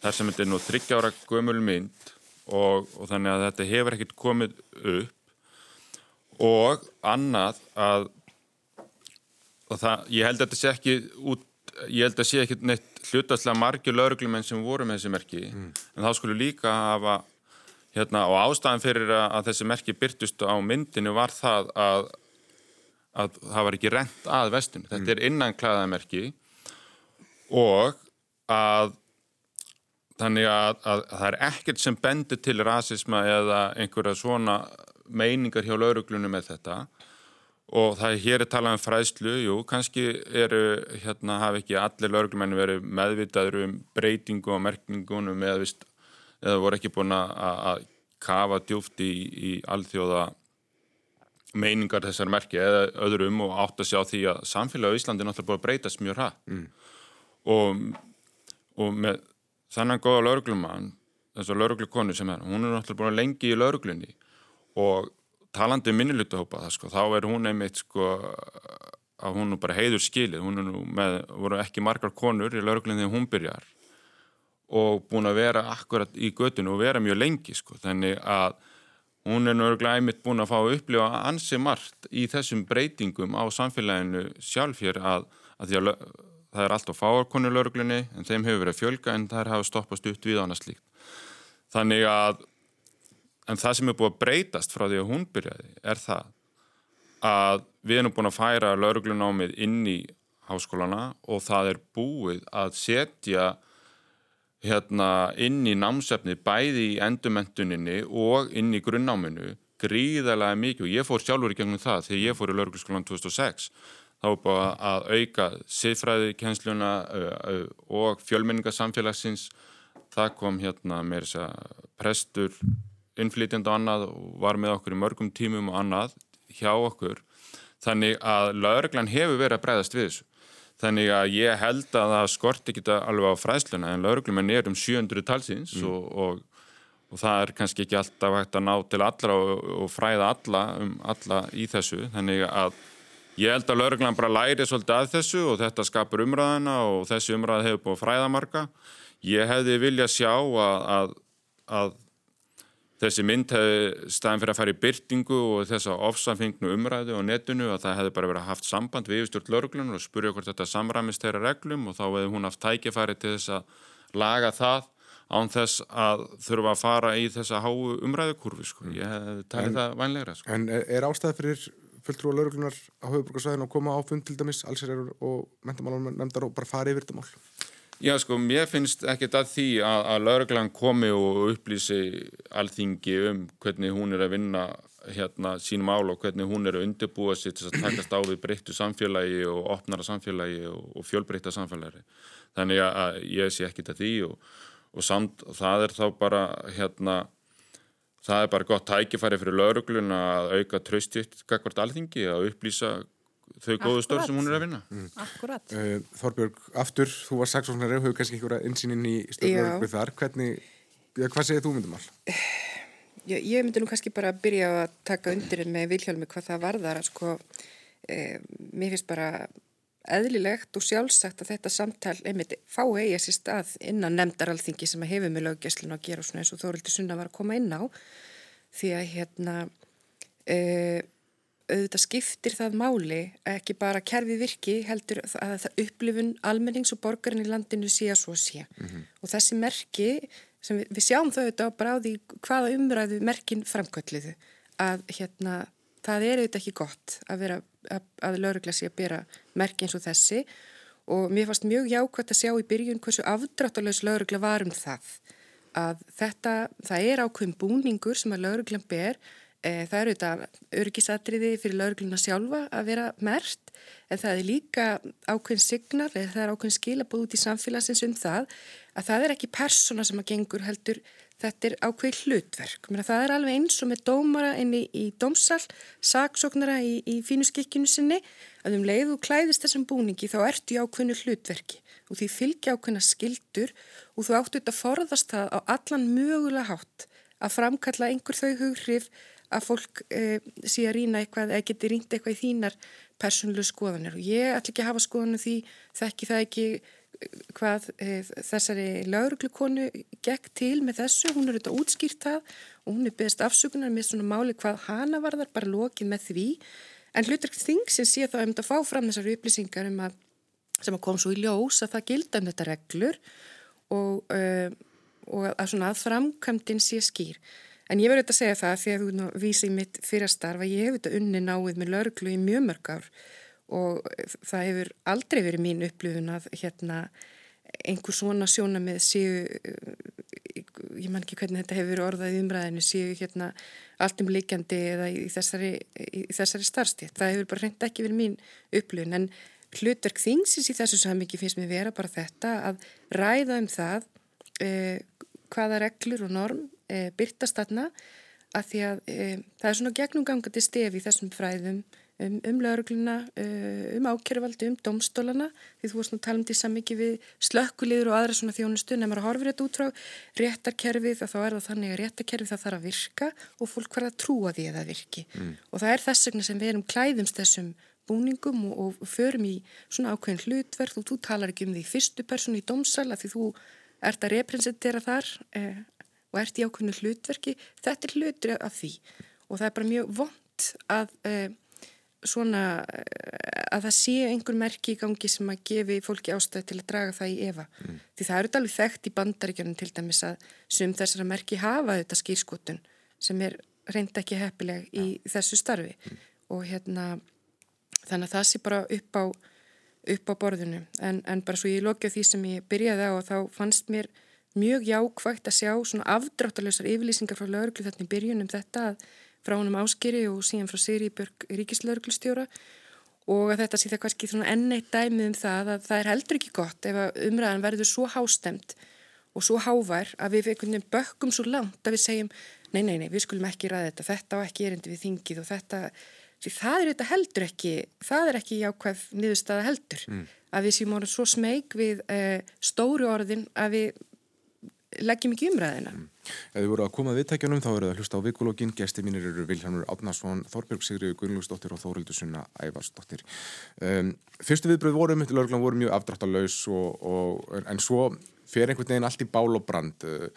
þar sem þetta er nú þryggjára gömul mynd og, og þannig að þetta hefur ekkert komið upp og annað að og það, ég held að þetta sé ekki út, ég held að sé ekki neitt hlutaslega margir lauruglumenn sem voru með þessi merki mm. en þá skulle líka hafa hérna og ástæðan fyrir að þessi merki byrtust á myndinu var það að, að það var ekki rent að vestun, þetta mm. er innan klæðamerki og að Þannig að, að, að það er ekkert sem bendir til rasisma eða einhverja svona meiningar hjá lauruglunum með þetta. Og það er hér að tala um fræðslu, jú, kannski eru, hérna, hafi ekki allir lauruglumenni verið meðvitaður um breytingu og merkningunum eða, vist, eða voru ekki búin að kafa djúft í, í alþjóða meiningar þessar merki eða öðrum og átt að sjá því að samfélagi á Íslandi er náttúrulega búin að breytast mjög hratt. Mm. og, og með þannig góða lauruglumann þess að lauruglukonu sem er hún er náttúrulega búin lengi í lauruglunni og talandi um minnilutahópa sko, þá er hún einmitt sko að hún er bara heiður skilið. Hún er nú með, voru ekki margar konur í lauruglunni þegar hún byrjar og búin að vera akkurat í göttinu og vera mjög lengi sko þannig að hún er náttúrulega einmitt búin að fá að upplifa ansi margt í þessum breytingum á samfélaginu sjálf hér að, að að það er alltaf fáarkonu lauruglunni en þeim hefur verið fjölga en það hafa stoppast upp við annars líkt. Þannig að, en það sem er búið að breytast frá því að hún byrjaði er það að við erum búin að færa lauruglunámið inn í háskólana og það er búið að setja hérna inn í námsefni bæði í endumentuninni og inn í grunnnáminu gríðarlega mikið. Og ég fór sjálfur í gegnum það þegar ég fór í laurugluskólan 2006 þá er búið að auka siðfræði kjensluna og fjölmenningarsamfélagsins. Það kom hérna með þess að prestur innflytjand og annað og var með okkur í mörgum tímum og annað hjá okkur. Þannig að lauruglan hefur verið að breyðast við þessu þannig að ég held að það skort ekki alveg á fræðsluna en lauruglumenn er um 700 talsins mm. og, og, og það er kannski ekki alltaf hægt að ná til allra og, og fræða alla um alla í þessu þannig að Ég held að lauruglan bara læri svolítið að þessu og þetta skapur umræðina og þessi umræð hefur búið fræðamarka. Ég hefði viljað sjá að, að, að þessi mynd hefði staðin fyrir að fara í byrtingu og þessa ofsamfengnu umræðu og netinu að það hefði bara verið haft samband við yfirstjórn lauruglan og spurja hvort þetta samramist þeirra reglum og þá hefði hún haft tækifæri til þess að laga það án þess að þurfa að fara í þessa háu umræðukurvi. Sko. Ég hefði talið það vænlegra. Sko. En er ástæði fyrir fulltrú og lauruglunar á höfuborgarsvæðinu og koma á fund til dæmis allsherjar og mentamálum nefndar og bara fara yfir þetta mál? Já sko, mér finnst ekkert að því að, að lauruglan komi og upplýsi alþingi um hvernig hún er að vinna hérna sínum ál og hvernig hún er að undirbúa sér til að takast á við breyttu samfélagi og opnara samfélagi og, og fjölbreytta samfélagi. Þannig að ég sé ekkert að því og, og samt það er þá bara hérna það er bara gott tækifæri fyrir lauruglun að auka tröstitt kakvart alþingi að upplýsa þau góðu stöð sem hún er að vinna. Mm. Akkurat. Uh, Þorbjörg, aftur, þú var saksóknari og hefur kannski einhverja insýnin í stöðnarögnu þar. Hvernig, ja, hvað segir þú myndum all? Já, ég myndi nú kannski bara að byrja að taka undir með Vilhjálmi hvað það varðar að sko, eh, mér finnst bara eðlilegt og sjálfsagt að þetta samtal einmitt fá eigi sér stað innan nefndaralþingi sem að hefur með löggjæslinu að gera svona eins og Þórildur Sunna var að koma inn á. Því að hérna e, auðvitað skiptir það máli ekki bara kerfi virki heldur að það upplifun almennings og borgarinn í landinu sé að svo sé mm -hmm. og þessi merki sem við, við sjáum þau auðvitað á bráði hvaða umræðu merkin framkvölliðu að hérna það er auðvitað ekki gott að vera að, að laurugla sé að bera merk eins og þessi og mér fannst mjög jákvæmt að sjá í byrjun hversu afdráttalös laurugla var um það að þetta, það er ákveðin búningur sem að lauruglan ber það eru þetta örgisatriði fyrir laurugluna sjálfa að vera mert en það er líka ákveðin signar eða það er ákveðin skilabóð út í samfélagsins um það að það er ekki persóna sem að gengur heldur þetta er ákveð hlutverk. Það er alveg eins og með dómara inn í, í dómsal, saksóknara í, í fínu skikkinu sinni að um leið og klæðist þessum búningi þá ertu í ákveðinu hlutverki og því fylgja ákveðina skildur og þú áttu þetta að forðast það á allan mögulega hátt að framkalla einhver þau hughrif að fólk e, sé að rýna eitthvað eða geti rýnt eitthvað í þínar persónlu skoðanir. Og ég ætla ekki að hafa skoðanu því þekki það ekki hvað e, þessari lauruglukonu gekk til með þessu, hún er auðvitað útskýrt það og hún er beðist afsökunar með svona máli hvað hana var þar bara lokið með því. En hlutverkt þing sem sé þá um að fá fram þessari upplýsingar um að, sem að kom svo í ljós að það gilda um þetta reglur og, e, og að svona að framkvæmdinn sé skýr en ég verður auðvitað að segja það því að þú vísi mitt fyrir að starfa, ég hef auðvitað unni náið með lauruglu í mjög mörg ár og það hefur aldrei verið mín upplifun að hérna einhver svona sjóna með séu ég man ekki hvernig þetta hefur orðað í umræðinu séu hérna allt um líkjandi eða í þessari, þessari starfstétt. Það hefur bara reynd ekki verið mín upplifun en hlutverk þingsins í þessu samviki finnst mér vera bara þetta að ræða um það eh, hvaða reglur og norm eh, byrtast þarna að því að eh, það er svona gegnumgangandi stef í þessum fræðum um, um laurugluna, uh, um ákjörvaldi, um domstólana, því þú varst nú því sammikið við slökkuliður og aðra svona þjónustu, nefnir að horfa þetta út frá réttarkerfið og þá er það þannig að réttarkerfið það þarf að virka og fólk verða að trúa því að það virki mm. og það er þess vegna sem við erum klæðumst þessum búningum og, og förum í svona ákveðin hlutverð og þú talar ekki um því fyrstu personu í domsala því þú ert að representera þar eh, og ert í ákveðinu hlutverki, þetta er hlutur af því og það er bara mjög vond að eh, svona eh, að það sé einhver merki í gangi sem að gefi fólki ástæði til að draga það í efa. Mm. Því það eru alveg þekkt í bandaríkjörnum til dæmis að sum þessara merki hafa þetta skýrskotun sem er reynd ekki heppileg í ja. þessu starfi mm. og hérna þannig að það sé bara upp á, upp á borðinu en, en bara svo ég lóki á því sem ég byrjaði á og þá fannst mér mjög jákvægt að sjá svona afdráttalösar yfirlýsingar frá lauruglu þetta í byrjunum þetta að frá honum áskeri og síðan frá Siri Björg ríkislauglustjóra og að þetta sé það kannski enn eitt dæmið um það að það er heldur ekki gott ef umræðan verður svo hástemt og svo hávær að við einhvern veginn bökkum svo langt að við segjum nei, nei, nei, við skulum ekki ræða þetta, þetta og ekki erindi við þingið og þetta, því það er þetta heldur ekki, það er ekki jákvæð niðurstaða heldur, mm. að við séum orðin svo smeg við uh, stóru orðin að við leggjum ekki umræðina. Mm. Ef þið voru að koma að viðtækjunum þá eru það að hlusta á vikulógin. Gesti mínir eru Vilhelmur Átnarsson, Þorbjörg Sigriður Gunnlúsdóttir og Þórildur Sunna Ævarsdóttir. Um, fyrstu viðbröð voru um, lögurglan voru mjög afdráttalauðs en svo fer einhvern veginn allt í bál og brand. Uh,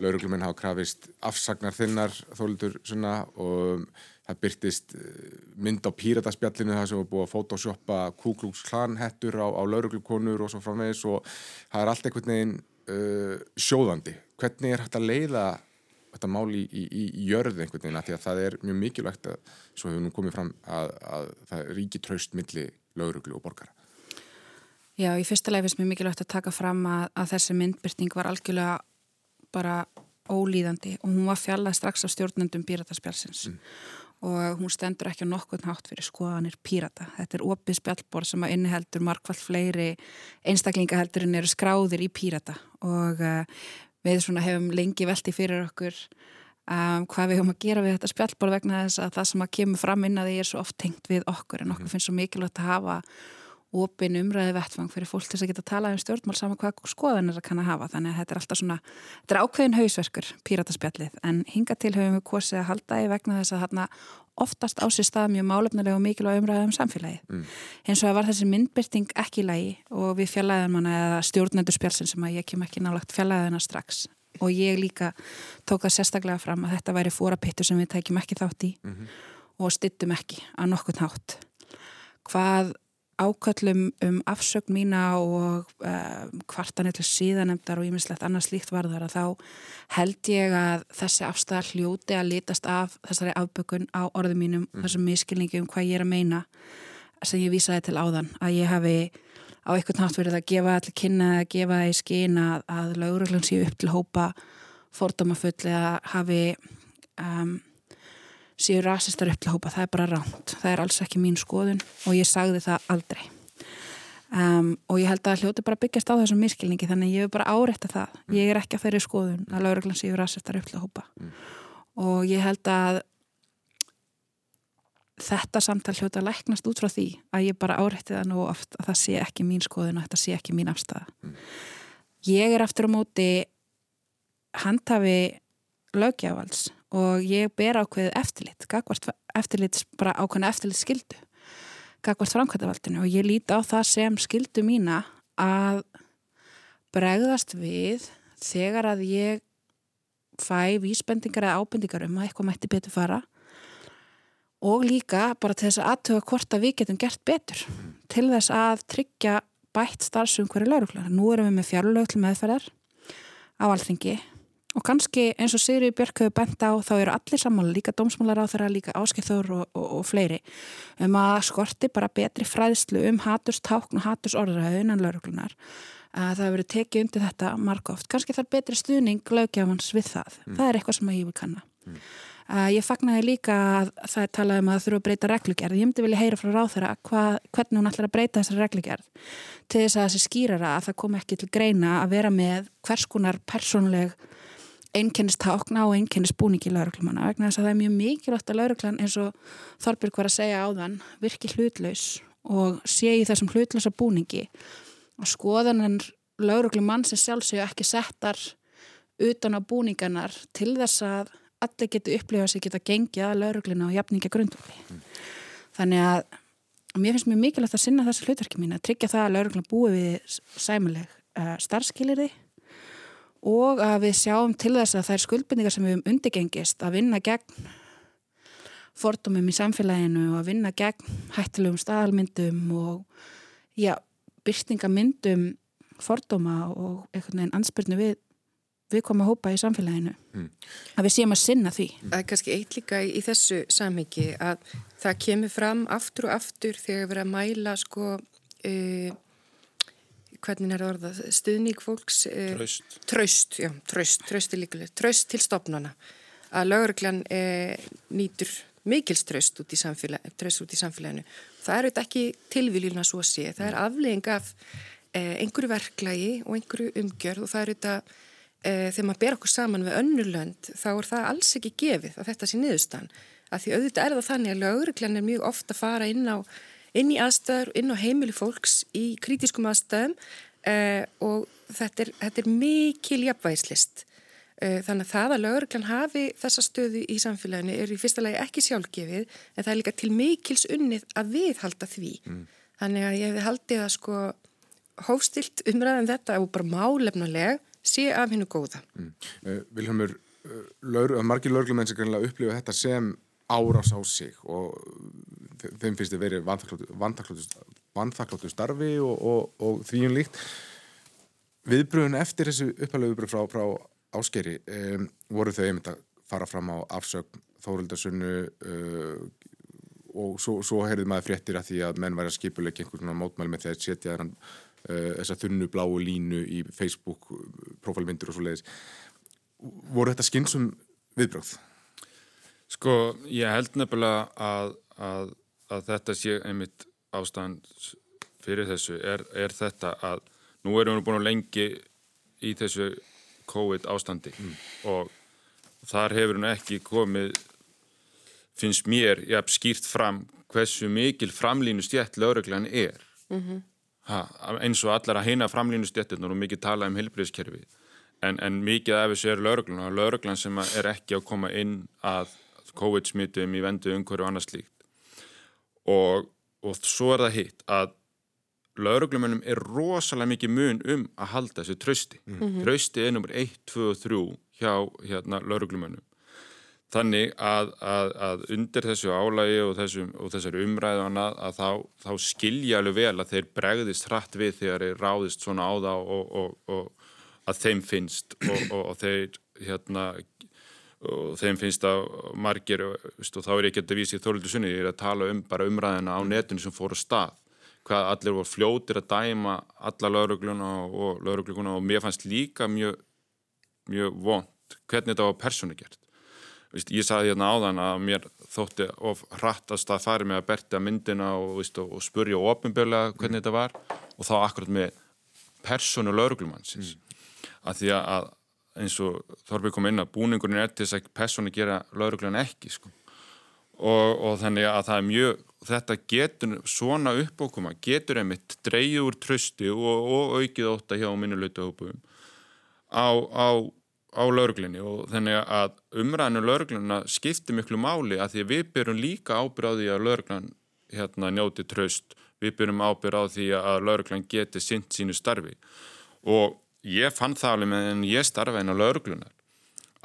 Lauruglumenn hafa krafist afsagnar þinnar Þórildur Sunna og um, það byrtist uh, mynd á pírataspjallinu það sem var búið að photoshoppa Kuklúks klanhettur á, á lauruglukonur og svo framvegis og það er allt einhvern veginn uh, sjóðandi. Hvernig er hægt að leiða þetta máli í, í, í jörð einhvern veginn? Því að það er mjög mikilvægt að svo hefur nú komið fram að, að það ríki traust milli lauruglu og borgara. Já, í fyrsta leið finnst mér mikilvægt að taka fram að, að þessi myndbyrting var algjörlega bara ólýðandi og hún var fjallað strax af stjórnendum Bírataspjálsins mm og hún stendur ekki á nokkurn hátt fyrir skoðanir pírata. Þetta er opið spjallbor sem að inniheldur markvallt fleiri einstaklingaheldur en eru skráðir í pírata og uh, við svona hefum lengi velti fyrir okkur um, hvað við höfum að gera við þetta spjallbor vegna þess að það sem að kemur fram inn að því er svo oft tengt við okkur en okkur mhm. finnst svo mikilvægt að hafa opin umræði vettfang fyrir fólk til að geta að tala um stjórnmál saman hvað skoðan er að kann að hafa. Þannig að þetta er alltaf svona, þetta er ákveðin hausverkur pírataspjallið. En hinga til höfum við kosið að halda í vegna þess að þarna oftast á sér stað mjög málefnilega og mikilvæg umræði um samfélagi mm. eins og að var þessi myndbyrting ekki í lagi og við fjallaðum hana eða stjórnendur spjálsinn sem að ég kem ekki nálagt fjallaðina strax. Og ég líka tók það sérstaklega fram að þetta væri fórapittu sem við tækjum ekki þátt í mm -hmm. og stittum ekki að nokkurn hátt. Hvað ákallum um afsögn mína og uh, kvartanir til síðanemdar og ímislegt annars líkt varðar að þá held ég að þessi afstæða hljóti að litast af þessari afbökun á orðum mínum mm. þessum miskilningi um hvað ég er að meina sem ég vísaði til áðan að ég hafi á eitthvað nátt verið að gefa allir kynna að gefa það í skín að, að lauröglun séu upp til hópa fordómafull eða hafi um, séu rasistar upp til hópa, það er bara ránt það er alls ekki mín skoðun og ég sagði það aldrei. Um, og ég held að hljóti bara byggjast á þessum miskilningi þannig ég hef bara áreitt að það ég er ekki að þeirri skoðun að lauruglan séu rasistar upp til hópa mm. og ég held að þetta samtal hljóti að læknast út frá því að ég bara áreitti það nú oft að það sé ekki mín skoðun og þetta sé ekki mín afstæða mm. ég er aftur á móti handhafi lögjafals og ég ber ákveðið eftirlit, gagvart eftirlit, bara ákveðinu eftirlit skildu gagvart framkvæmtavaldinu og ég líti á það sem skildu mína að bregðast við þegar að ég fæ vísbendingar eða ábendingar um að eitthvað mætti betur fara. Og líka bara til þess að aðtöfa hvort að við getum gert betur til þess að tryggja bætt starfsum hverju lauruglar. Nú erum við með fjárlög til meðferðar á alþingi Og kannski eins og Sigri Björk hefur bent á þá eru allir sammála, líka dómsmálar á þeirra, líka áskipþór og, og, og fleiri um að skorti bara betri fræðslu um hatustákn og hatursorðræðu innan lauruglunar. Það hefur verið tekið undir þetta margóft. Kannski þarf betri stuðning lögjafans við það. Mm. Það er eitthvað sem ég vil kanna. Mm. Uh, ég fagnaði líka að það er talað um að það þurfa að breyta reglugjörð. Ég myndi vilja heyra frá ráð þeirra hvernig hún ætlar að breyta þessari reglugjörð til þess að þessi skýrara að það kom ekki til greina að vera með hvers konar persónleg einkennist tákna og einkennist búningi lauruglumanna vegna þess að það er mjög mikilvægt að lauruglan eins og Þorbjörg var að segja á þann virki hlutlaus og sé í þessum hlutlausa búningi og skoðanan lauruglumann sem sjálfsög ekki settar utan á búningarnar til þess að allir getur upplifað sig geta gengið að laurugluna og jafninga grundvöli mm. þannig að mér finnst mjög mikilvægt að sinna þessu hlutverki mín að tryggja það að lauruglan búi við sæmuleg uh, starfskilirði og að við sjáum til þess að það er skuldbindingar sem við höfum undirgengist að vinna gegn fordómum í samfélaginu og að vinna gegn hættilegum staðalmyndum og já, byrstingamyndum fordóma og einhvern veginn ansbyrnu við við komum að hópa í samfélaginu mm. að við séum að sinna því Það er kannski eitt líka í, í þessu samhengi að það kemur fram aftur og aftur þegar við erum að mæla sko uh, hvernig er orðað, stuðník fólks eh, Tröst Tröst, já, tröst, tröst er líkuleg Tröst til stopnana að lauruglan eh, nýtur mikilströst út í, út í samfélaginu. Það er auðvitað ekki tilviljuna svo að sé, það er aflegging af eh, einhverju verklagi og einhverju umgjörð og það er auðvitað eh, þegar maður ber okkur saman við önnurlönd þá er það alls ekki gefið að þetta sé niðurstan, af því auðvitað er það þannig að lauruglan er mjög ofta að fara inn á inn í aðstæður, inn á heimili fólks í kritískum aðstæðum uh, og þetta er, þetta er mikil jafnvægislist. Uh, þannig að það að lauruglan hafi þessa stöðu í samfélaginu er í fyrsta lagi ekki sjálfgefið en það er líka til mikils unnið að viðhalda því. Mm. Þannig að ég hefði haldið að sko hófstilt umræðan um þetta og bara málefnuleg sé af hennu góða. Mm. Uh, Vilhelmur, margir lauruglumenn sem kannilega upplifa þetta sem árás á sig og þeim finnst þið verið vanþakláttu starfi og, og, og þvíun um líkt viðbröðun eftir þessu upphæflegu viðbröð frá, frá áskeri um, voru þau einmitt að fara fram á afsögn Þórildarsunnu uh, og svo, svo heyrðið maður fréttir að því að menn væri að skipuleika einhvern svona mótmæli með því að setja þann, uh, þessa þunnu bláu línu í Facebook profilmyndur og svo leiðis voru þetta skynsum viðbröð? Sko, ég held nefnilega að, að, að þetta sé einmitt ástand fyrir þessu er, er þetta að nú erum við búin að lengi í þessu COVID ástandi mm. og þar hefur hún ekki komið finnst mér, ég hef skýrt fram hversu mikil framlínu stjætt lögreglan er mm -hmm. ha, eins og allar að heina framlínu stjættunar og mikið tala um helbriðskerfi en, en mikið af þessu er lögreglan og lögreglan sem er ekki að koma inn að COVID-smittum í vendu umhverju og annað slíkt. Og, og svo er það hitt að lauruglumennum er rosalega mikið mun um að halda þessu trösti mm -hmm. trösti er nummer 1, 2 og 3 hjá hérna, lauruglumennum þannig að, að, að undir þessu álægi og, þessum, og þessari umræðana að þá, þá skilja alveg vel að þeir bregðist hratt við þegar þeir ráðist svona á það og, og að þeim finnst og þeir hérna og þeim finnst að margir og þá er ég ekki að vísa í þóruldu sunni ég er að tala um bara umræðina á netinu sem fór á stað hvað allir voru fljótir að dæma alla laurugluna og laurugluna og mér fannst líka mjög mjög vond hvernig þetta var persónu gert Vist, ég saði hérna áðan að mér þótti of hrattast að fari með að berta myndina og, vist, og, spurja ofinbjörlega hvernig mm. þetta var og þá akkurat með personu lauruglumannsins mm. að því að eins og Þorbi kom inn að búningurinn er til þess að personu gera lauruglan ekki sko. og, og þannig að það er mjög þetta getur svona uppókuma getur einmitt dreyið úr trösti og aukið óta hjá minnuleitahópum á, á á lauruglinni og þannig að umræðinu laurugluna skiptir miklu máli að því við byrjum líka ábyrð á því að lauruglan hérna, njóti tröst, við byrjum ábyrð á því að lauruglan geti sint sínu starfi. Og ég fann það alveg með en ég starfa inn á lauruglunar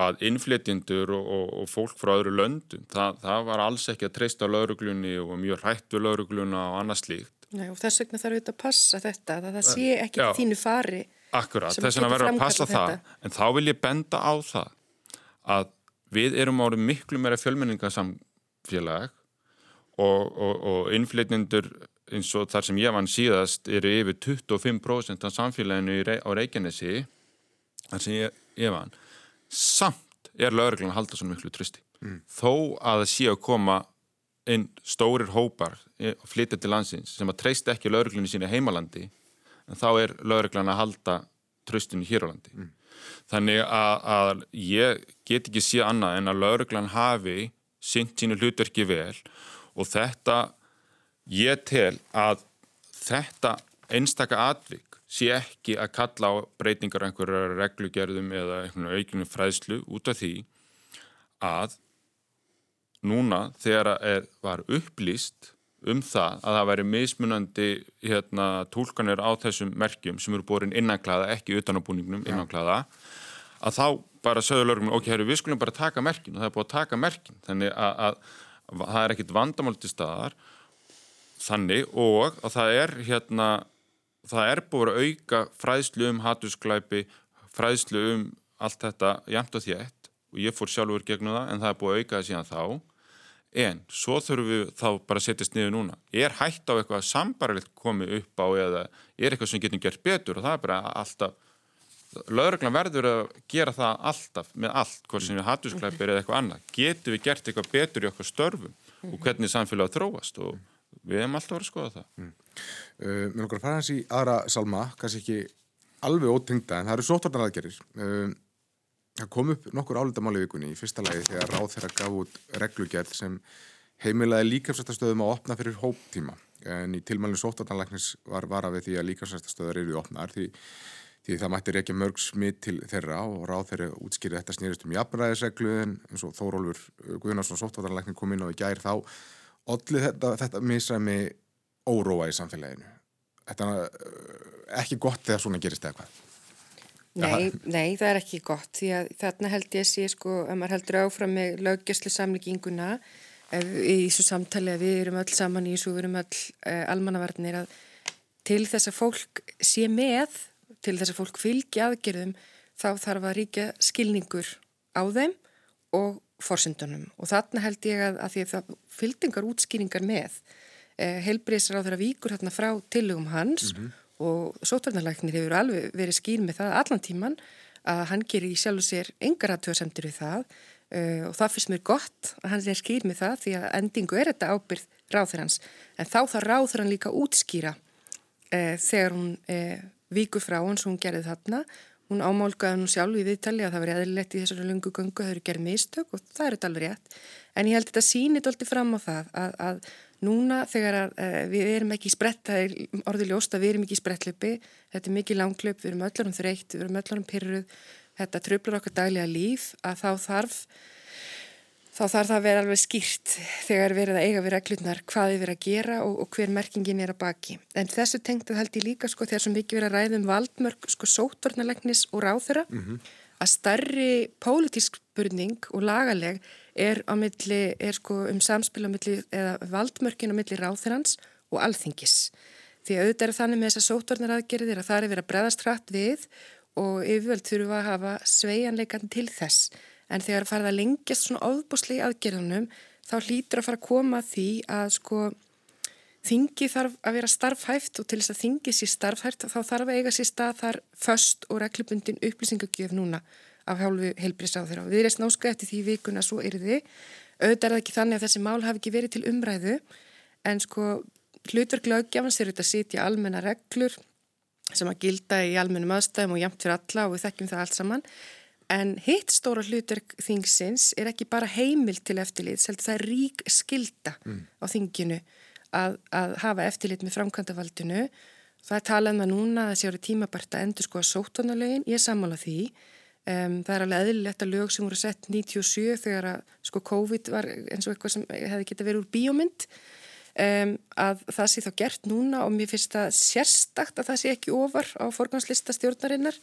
að innflytjendur og, og, og fólk frá öðru löndum, það, það var alls ekki að treysta lauruglunni og mjög hrætt við laurugluna og annað slíkt. Nei og þess vegna þarf þetta að passa þetta, að það sé ekki Já. þínu fari Akkurat, þess vegna verður að passa það, en þá vil ég benda á það að við erum árið miklu meira fjölmenningasamfélag og, og, og innflytnindur eins og þar sem ég vann síðast eru yfir 25% af samfélaginu á Reykjanesi þar sem ég, ég vann samt er lögurlega að halda svo miklu trösti mm. þó að það sé að koma inn stórir hópar og flytja til landsins sem að treysta ekki lögurlega í sína heimalandi en þá er lauruglan að halda tröstinu hér á landi. Mm. Þannig að, að ég get ekki síðan annað en að lauruglan hafi synt sínu hlutverki vel og þetta, ég tel að þetta einstaka atvik sé ekki að kalla á breytingar einhverjar reglugerðum eða einhvern aukinu fræðslu út af því að núna þegar það var upplýst um það að það væri mismunandi hérna, tólkanir á þessum merkjum sem eru borin innanklæða, ekki utanabúningnum innanklæða, að þá bara sögðu lögum, ok, herru, við skulum bara taka merkin og það er búin að taka merkin, þannig að, að, að það er ekkit vandamál til staðar þannig og að það er hérna, það er búin að auka fræðslu um hattusklæpi, fræðslu um allt þetta jæmt og þétt og ég fór sjálfur gegnum það en það er búin að auka það síðan þá. En svo þurfum við þá bara að setjast niður núna. Er hægt á eitthvað sambarlegt komið upp á eða er eitthvað sem getur gert betur? Og það er bara alltaf lauruglan verður að gera það alltaf með allt, hvort sem við hattusklæpir eða eitthvað annað, getur við gert eitthvað betur í okkar störfum og hvernig samfélag þróast og við hefum alltaf verið að skoða það. Mm. uh, Mér nokkar að fara hans í aðra salma, kannski ekki alveg ótengda en það eru sótvarnaraðgerir uh, Það kom upp nokkur álitamáli vikunni. Í fyrsta lagi þegar ráð þeirra gaf út reglugjörð sem heimilaði líkafsættastöðum að opna fyrir hóptíma. En í tilmælinu sótvartanlæknis var vara við því að líkafsættastöðar eru opnar því, því það mætti reykja mörg smitt til þeirra og ráð þeirra útskýrið þetta snýrist um jafnræðisreglu en eins og Þórólfur Guðnarsson sótvartanlæknin kom inn á í gær þá allir þetta, þetta misræmi óróa í samfélaginu. Þetta er ekki gott þegar svona gerist eða hvað. Nei, nei, það er ekki gott því að þarna held ég að sé sko að maður heldur áfram með löggjastlu samlíkinguna í þessu samtali að við erum öll saman í þessu, við erum öll uh, almannavarnir að til þess að fólk sé með, til þess að fólk fylgi aðgerðum þá þarf að ríkja skilningur á þeim og forsendunum. Og þarna held ég að, að því að það fylgdingar útskýringar með uh, helbriðsar á þeirra víkur þarna frá tilugum hans mm -hmm og sótvarnarlæknir hefur alveg verið skýr með það allan tíman að hann gerir í sjálf og sér engar aðtöðasemtir við það uh, og það finnst mér gott að hann er skýr með það því að endingu er þetta ábyrð ráþurans en þá þarf ráþurann líka útskýra uh, þegar hún uh, víkur frá hans og hún gerði þarna hún ámálgaði hann sjálf í viðtali að það verið eðlilegt í þessari lungu gungu þau eru gerð mistök og það er þetta alveg rétt. En ég held þetta sínit alltaf fram á það að, að Núna þegar að, uh, við erum ekki sprett, það er orðið ljóst að við erum ekki sprettlöpi, þetta er mikið langklöp, við erum öllarum þreytt, við erum öllarum pyrruð, þetta tröflar okkar daglega líf að þá þarf, þá þarf það að vera alveg skýrt þegar erum að eiga við reglurnar hvað við erum að gera og, og hver merkingin er að baki. En þessu tengtu held ég líka sko þegar sem við ekki verið að ræðum valdmörk sko sóttornalegnis og ráþura mm -hmm. að starri pólitísk spurning og lagaleg er, milli, er sko um samspil milli eða valdmörkin á milli ráþirans og alþingis. Því auðvitað er þannig með þessar sótvarnar aðgerðir að það er verið að breðast hratt við og yfirvöld þurfa að hafa sveianleikan til þess. En þegar farið að lengjast svona ofbúsli aðgerðunum þá hlýtur að fara að koma því að sko þingi þarf að vera starfhæft og til þess að þingi sér starfhæft þá þarf að eiga sér stað þar först og reglubundin upplýsingagjöf núna af hálfu heilbriðsáður á. Við erum snáskað eftir því vikuna svo yrði. Auðvitað er það ekki þannig að þessi mál hafi ekki verið til umræðu en sko hlutverk lögjafans er þetta að sitja almenna reglur sem að gilda í almennum aðstæðum og jæmt fyrir alla og við þekkjum það allt saman. En hitt stóra hlutverk þingsins er ekki bara heimil til eftirlit, selta það er rík skilda mm. á þinginu að, að hafa eftirlit með framkvæmdavaldinu. Það er talað um að núna þessi árið tímabært að endur sko að sótvanarlegin, ég sammála því. Um, það er alveg eðlilegt að lög sem voru sett 97 þegar að sko COVID var eins og eitthvað sem hefði geta verið úr bíómynd um, að það sé þá gert núna og mér finnst það sérstakt að það sé ekki ofar á forganslista stjórnarinnar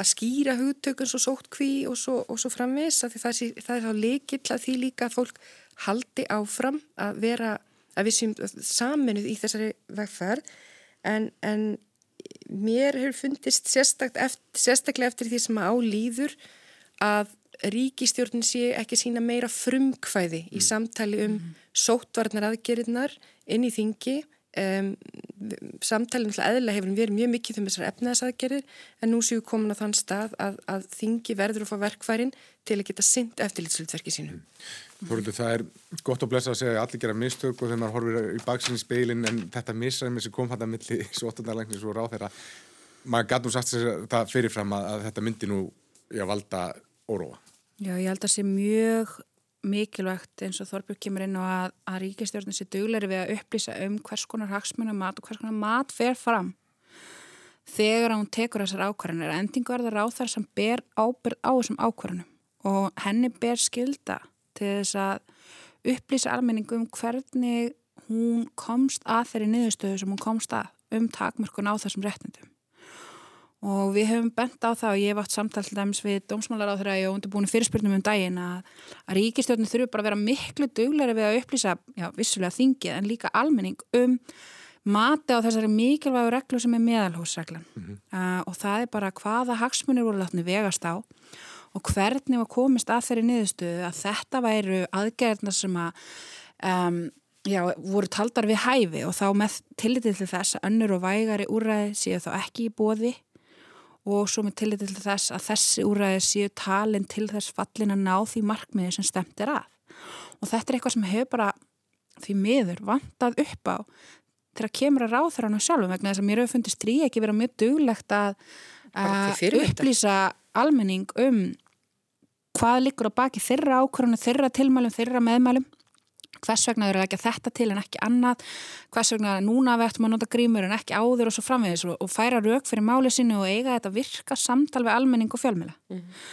að skýra hugtökun svo sótt kví og svo, og svo framvis að það, það er þá leikill að því líka að fólk haldi áfram að vera að við séum saminuð í þessari vegferð en, en mér hefur fundist eftir, sérstaklega eftir því sem á líður að ríkistjórnin sé ekki sína meira frumkvæði í mm. samtali um mm. sóttvarnar aðgerinnar inn í þingi um, samtalið eðla hefur verið mjög mikið um þessar efnaðsaðgerir en nú séu komin á þann stað að, að þingi verður að fá verkfærin til að geta synd eftirlitslutverki sínu. Þoruldur, það er gott að blessa að segja að allir gera mistök og þegar maður horfir í baksinni speilin en þetta misræmi sem kom hann að milli svotandarlegnis og ráð þeirra maður gætu sagt sér það fyrirfram að, að þetta myndi nú já, valda óróa. Já, ég held að það sé mjög mikilvægt eins og Þorbjörg kemur inn og að, að ríkistjórnum sé dugleiri við að upplýsa um hvers konar hagsmunum mat og hvers konar mat fer fram þegar hún tekur þessar ákvarðanir. Endingu er það ráð þar sem ber ábyrð á þessum ákvarðanum og henni ber skilda til þess að upplýsa almenningum hvernig hún komst að þeirri niðurstöðu sem hún komst að um takmörkun á þessum réttindum og við hefum bent á það og ég hef átt samtal til dæmis við dómsmálar á þeirra og undirbúinu fyrirspurnum um daginn að, að ríkistjórnir þurfu bara að vera miklu dugleiri við að upplýsa, já, vissulega þingið en líka almenning um mati á þessari mikilvægu reglu sem er meðalhúsreglan mm -hmm. uh, og það er bara hvaða hagsmunir voru látni vegast á og hvernig var komist að þeirri niðurstöðu að þetta væru aðgerðna sem að um, já, voru taldar við hæfi. Og þá með tillitið til þess að önnur og vægari úræði séu þá ekki í bóði og svo með tillit til þess að þessi úræði séu talin til þess fallin að ná því markmiði sem stemt er að. Og þetta er eitthvað sem hefur bara því miður vantað upp á þegar kemur að ráð þar hann og sjálfum vegna þess að mér hefur fundist trí ekki vera mjög duglegt að, upplýsa almenning um hvað liggur á baki þeirra ákvörðunum, þeirra tilmælum, þeirra meðmælum hvers vegna eru ekki þetta til en ekki annað hvers vegna núna við ættum að nota grímur en ekki áður og svo framvegis og, og færa rauk fyrir máli sinu og eiga þetta virka samtal við almenning og fjölmjöla mm -hmm.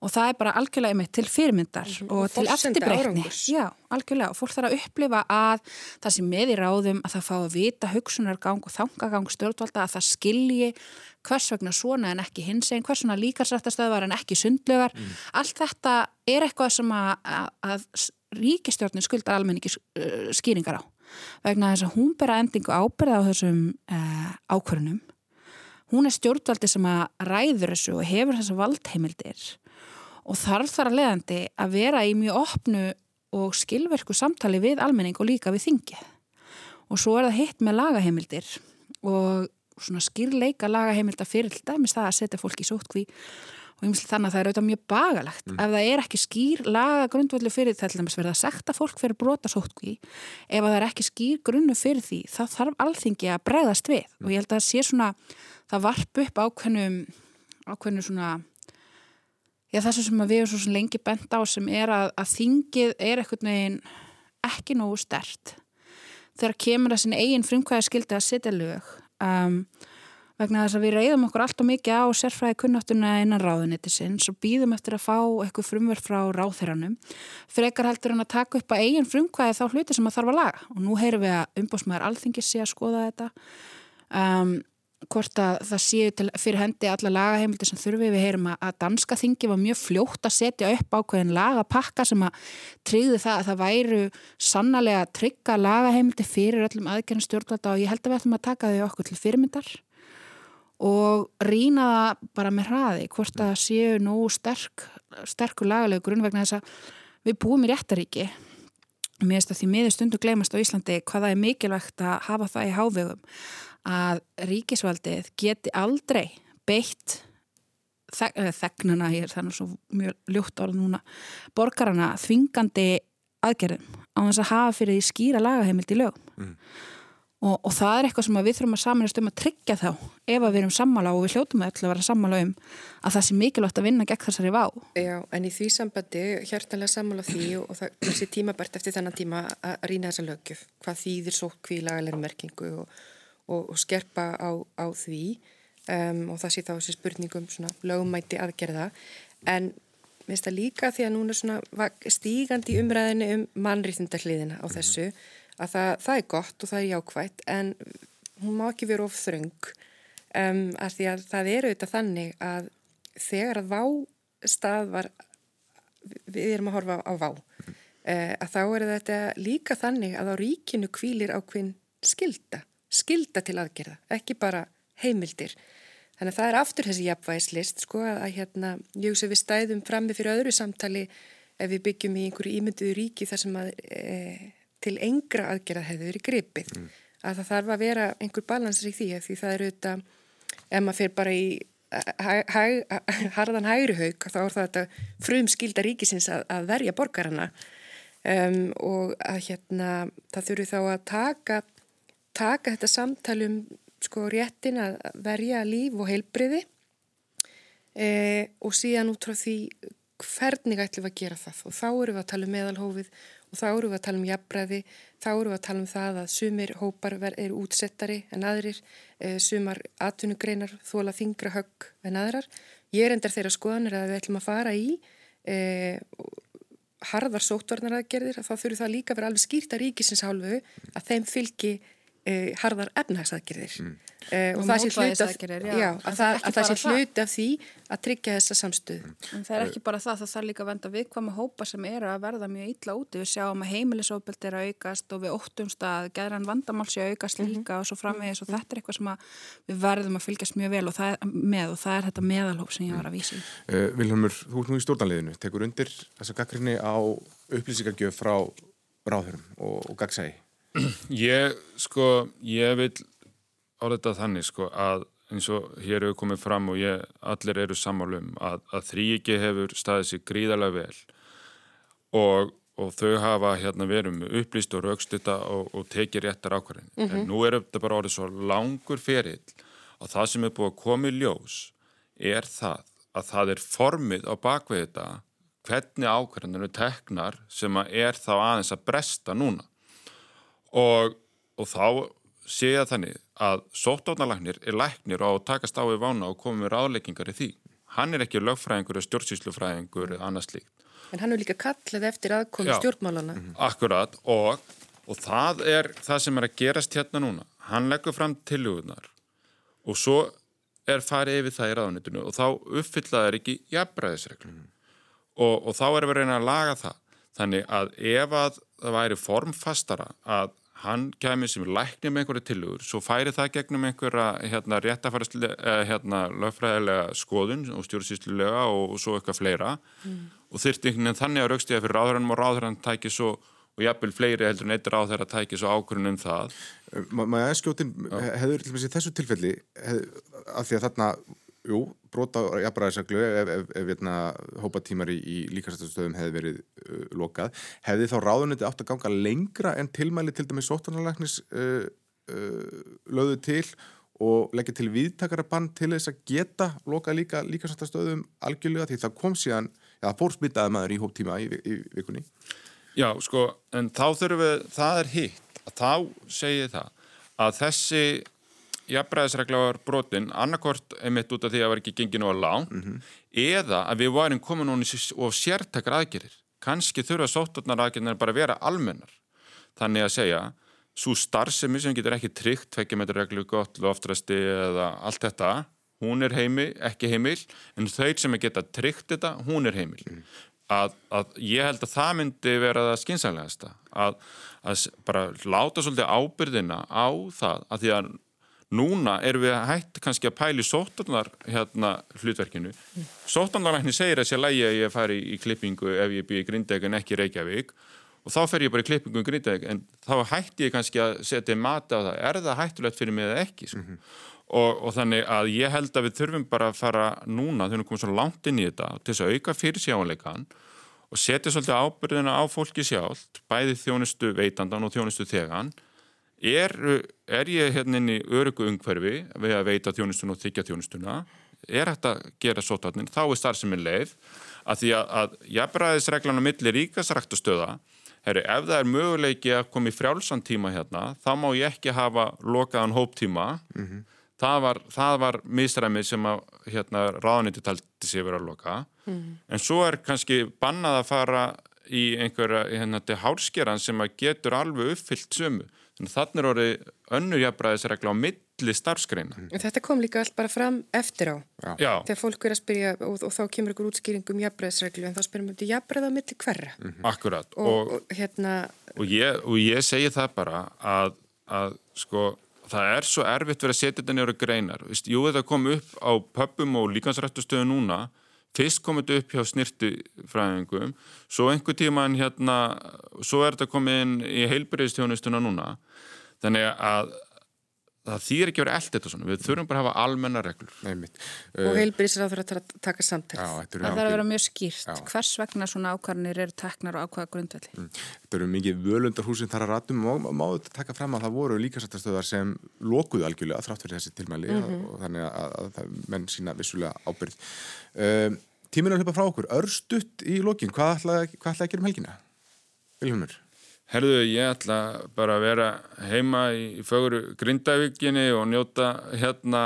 og það er bara algjörlega einmitt til fyrirmyndar mm -hmm. og, og til eftirbreytni Já, algjörlega og fólk þarf að upplifa að það sem með í ráðum að það fá að vita hugsunargang og þangagang stjórnvalda að það skilji hvers vegna svona en ekki hins einn, hvers vegna líkarsrættastöðvar en ekki sundlögar mm. allt þetta er eitthvað sem að, að, að ríkistjórnin skuldar almenningi uh, skýringar á. Vegna þess að hún bera endingu ábyrða á þessum uh, ákvörunum hún er stjórnvaldi sem að ræður þessu og hefur þessu valdheimildir og þarf þar að leiðandi að vera í mjög opnu og skilverku samtali við almenning og líka við þingið. Og svo er það hitt með lagaheimildir og svona skýrleika lagaheimilda fyrir dæmis það að setja fólk í sótkví og ég myndi þannig að það er auðvitað mjög bagalegt mm. ef það er ekki skýr laga grundvöldu fyrir það til dæmis verða að sekta fólk fyrir brota sótkví ef það er ekki skýr grunnu fyrir því þá þarf alþingi að bregðast við mm. og ég held að það sé svona það varp upp ákveðnum ákveðnum svona já þessu sem við erum svo lengi bent á sem er að, að þingið er eitthvað neginn ekki nógu stert þegar kemur það sinni eigin frumkvæða skildi að setja lög um vegna þess að við reyðum okkur allt og mikið á sérfræði kunnáttuna innan ráðunnitisins og býðum eftir að fá eitthvað frumverð frá ráðherranum frekar heldur hann að taka upp að eigin frumkvæði þá hluti sem að þarf að laga. Og nú heyrum við að umbásmaður alþingis sé að skoða þetta um, hvort að það séu til, fyrir hendi alla lagaheimildi sem þurfi. Við heyrum að, að danska þingi var mjög fljótt að setja upp ákveðin lagapakka sem að tryggði það að það væru sannlega að trygga lagaheimildi fyrir öllum aðgerðin stjórnvalda og ég held að við ætlum að taka þau okkur til fyrirmyndar og rína það bara með hraði hvort að séu nógu sterk sterkur lagalegu grunn vegna þess að við búum í réttaríki mér finnst að því miður stundu glemast á Íslandi hvaða er mikilvægt að hafa það í hávegum að ríkisvaldið geti aldrei beitt þegnana, ég er þannig svo mjög ljótt orð núna, borgarana þvingandi aðgerðum á þess að hafa fyrir því skýra lagaheimild í lögum. Mm. Og, og það er eitthvað sem við þurfum að samanast um að tryggja þá ef við erum sammála og við hljóttum öll að vera sammála um að það sé mikilvægt að vinna gegn þessari vá. Já, en í því sambandi hjartanlega sammála því og það sér tímabært eftir þennan tíma að rýna þessa lögjöf, hvað þýðir svo hví lagalega merkingu og, og, og skerpa á, á því um, og það sé þá þessi spurningum lögumæti aðgerða en Mér finnst það líka því að núna stígandi umræðinu um mannrýttindahliðina á mhm. þessu að það, það er gott og það er jákvægt en hún má ekki vera of þröng um, að því að það eru auðvitað þannig að þegar að vástað var, við erum að horfa á vá, uh, að þá er þetta líka þannig að á ríkinu kvílir ákveðin skilda, skilda til aðgerða, ekki bara heimildir. Þannig að það er aftur þessi jafnvægislist sko að hérna, ég hugsa við stæðum frammi fyrir öðru samtali ef við byggjum í einhverju ímynduðu ríki þar sem að e, til engra aðgerða hefur verið gripið. Mm. Að það þarf að vera einhver balansir í því því það eru þetta, ef maður fyrir bara í hæ, hæ, harðan hægri haug þá er það þetta frum skilda ríkisins að, að verja borgarana um, og að hérna það þurfu þá að taka, taka þetta samtalum sko réttin að verja líf og heilbriði e, og síðan út frá því hvernig ætlum við að gera það og þá eru við að tala um meðalhófið og þá eru við að tala um jafnbræði, þá eru við að tala um það að sumir hópar eru útsettari en aðrir, e, sumar atvinnugreinar þóla þingra högg en aðrar. Ég er endar þeirra skoðanir að við ætlum að fara í e, harðar sótvarnaraðgerðir að þá þurfu það líka að vera alveg skýrt að ríkisins hálfu að þeim fylgi uh, harðar efnahagsaðgerðir mm. uh, og, og það sé hlut af, já, að það, að það sé hlut af því að tryggja þessa samstöðu. Mm. En það er ekki bara það, það þarf líka að venda viðkvæma hópa sem eru að verða mjög illa úti. Við sjáum að heimilisofbeld er að aukast og við óttumst að geðran vandamál sé að aukast líka mm -hmm. og svo framvegis og þetta er eitthvað sem við verðum að fylgjast mjög vel og það er, með og það er þetta meðalhóp sem ég var að vísa í. Uh, Vilhelmur, þú ert nú í stjórnanliðinu, tekur undir þessa gaggrinni á upplýsingagjöf frá ráðurum og, og gagsægi? Ég, sko, ég vil á þetta þannig, sko, að eins og hér hefur komið fram og ég, allir eru sammálum að, að þrýiki hefur staðið sér gríðarlega vel og, og þau hafa hérna verið með upplýst og raukstita og, og tekið réttar ákvarðin. Mm -hmm. En nú er þetta bara orðið svo langur ferill og það sem er búið að koma í ljós er það að það er formið á bakvið þetta hvernig ákvarðinu teknar sem að er þá aðeins að bresta núna og, og þá sé ég að þannig að sóttáðnalagnir er læknir og takast á í vána og komið með ráðleggingar í því. Hann er ekki lögfræðingur eða stjórnsýslufræðingur eða annað slíkt. En hann er líka kallið eftir aðkomi stjórnmálana. Mm -hmm. Akkurat og, og það er það sem er að gerast hérna núna. Hann leggur fram tilhugunar og svo er farið yfir það í ráðnitinu og þá uppfyllaður ekki jafnbræðisreglum. Mm -hmm. og, og þá erum við að reyna að laga það. Þannig að ef að það væri formfastara að hann kemur sem læknir með einhverju tilugur, svo færi það gegnum einhverja hérna, eh, hérna, lögfræðilega skoðun og stjórnsýslulega og, og svo eitthvað fleira mm. og þurfti einhvern veginn þannig að raukstiða fyrir ráðhverjanum og ráðhverjan tæki svo og jafnvel fleiri heldur en eittir á þeirra tæki svo ákvörðun um það. Má ég aðskjótin, hefur til þessu tilfelli, hef, af því að þarna jú, brota jafnbræðisaglu ef, ef, ef, ef hérna, hópatímar í, í líkastastöðum hefði verið uh, lokað, hefði þá ráðuniti átt að ganga lengra en tilmæli til dæmis sóttanarlæknis uh, uh, löðu til og leggja til viðtakara bann til þess að geta lokað líka líkastastöðum algjörlega því það kom síðan, já það fór smittaði maður í hóptíma í, í, í vikunni. Já, sko, en þá þurfum við, það er hitt, að þá segir það að þessi jafnbræðisregla var brotin annarkort einmitt út af því að það var ekki gengið nú að lá mm -hmm. eða að við varum komin núni og sértakar aðgerir kannski þurfa sótturnar aðgerir bara að vera almennar þannig að segja svo starfsemi sem getur ekki tryggt tveikjumetrarreglu, gott, loftrasti eða allt þetta, hún er heimil ekki heimil, en þau sem geta tryggt þetta, hún er heimil mm. að, að ég held að það myndi vera það skynsælegasta að, að bara láta svolítið ábyrðina á það, að því að Núna erum við hægt kannski að pæli sótarnar hérna hlutverkinu. Mm. Sótarnarlækni segir að sé lægi að ég fari í klippingu ef ég byrja í Grindavík en ekki Reykjavík og þá fer ég bara í klippingu í Grindavík en þá hætti ég kannski að setja mati á það. Er það hættulegt fyrir mig eða ekki? Mm -hmm. og, og þannig að ég held að við þurfum bara að fara núna þegar við komum svo langt inn í þetta til þess að auka fyrir sjáanleikan og setja svolítið ábyrðina á fólki sjálft, bæði þjónustu veitandan og þjónustu þegan er, er ég hérna inn í örugu umhverfi við að veita þjónustuna og þykja þjónustuna? Er hægt að gera sótarnin, þá er starfseminn leið. Að því að, að jafnbræðisreglan á milli ríkasræktustöða herri, ef það er möguleiki að koma í frjálsan tíma hérna, þá má ég ekki hafa lokaðan hóptíma. Mm -hmm. það var, var misræmið sem að hérna, ráðniti talti sig verið að loka. Mm -hmm. en svo er kannski bannað að fara í einhverja hérna, hálskeran sem að getur alveg uppfyllt sömu að þannig er orðið önnur jafnbræðisregla á milli starfskreina. Mm. Þetta kom líka allt bara fram eftir á. Já. Þegar fólk verið að spyrja og, og þá kemur ykkur útskýring um jafnbreðsreglu en þá spyrjum við um þetta jafnbreða millir hverra. Mm -hmm. Akkurat. Og, og, og hérna... Ég, og ég segi það bara að, að sko það er svo erfitt verið að setja þetta nefnir greinar. Vist, jú, þetta kom upp á pöpum og líkansrættustöðu núna fyrst komið upp hjá snirtifræðingum svo einhver tíman hérna svo er þetta komið inn í heilbyrðistjónustuna núna þannig að það þýr ekki verið allt þetta svona, við þurfum bara að hafa almenna reglur. Nei, og heilbrísir á það að taka samtækt. Það þarf að vera mjög skýrt. Já. Hvers vegna svona ákvarðinir eru teknar og ákvarða grundvelli? Mm. Þetta eru mikið völundarhúsin þar að ratum og máðu þetta taka fram að það voru líkasættastöðar sem lokuðu algjörlega þrátt fyrir þessi tilmæli mm -hmm. og þannig að, að, að menn sína vissulega ábyrð. Um, Tíminu að hljópa frá okkur, örstutt í lokin, hvað ætlaði að gera um helgina? Vilhelmur? Herðu, ég ætla bara að vera heima í föguru Grindavíkinni og njóta hérna,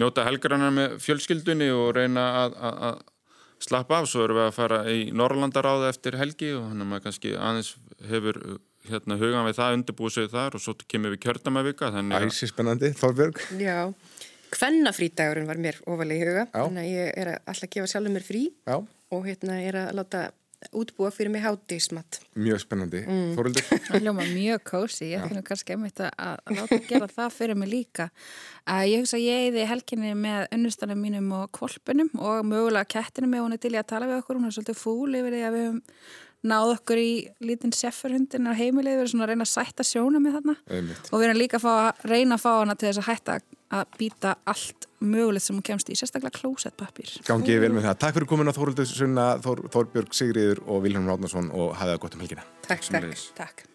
njóta helgarannar með fjölskyldunni og reyna að, að, að slappa af. Svo erum við að fara í Norrlandaráða eftir helgi og hann er maður kannski aðeins hefur hérna hugan við það, undirbúið sig þar og svo kemur við kjörtamavika. Æsi spennandi, Þorbjörg. Já, hvennafrítagurinn var mér ofalega í huga, Já. þannig að ég er alltaf að gefa sjálfur mér frí Já. og hérna er að láta útbúa fyrir mig hátísmatt. Mjög spennandi. Mm. Þóruldur? Það hljóma mjög kósi. Ég finnum kannski einmitt að láta gera það fyrir mig líka. Uh, ég hugsa að ég eði helginni með unnustanum mínum og kvolpunum og mögulega kettinum með hún er til ég að tala við okkur. Hún er svolítið fúl yfir því að við höfum náð okkur í lítinn sefferhundin á heimilið, við erum svona að reyna að sætta sjóna með þarna Einmitt. og við erum líka að, að reyna að fá hana til þess að hætta að býta allt mögulegt sem hún kemst í, sérstaklega klósettpappir. Gangið vel með það. Takk fyrir komin á Þóruldur Sunna, Þór, Þórbjörg Sigriður og Vilhelm Ráðnarsson og hafið það gott um helgina. Takk, takk. takk.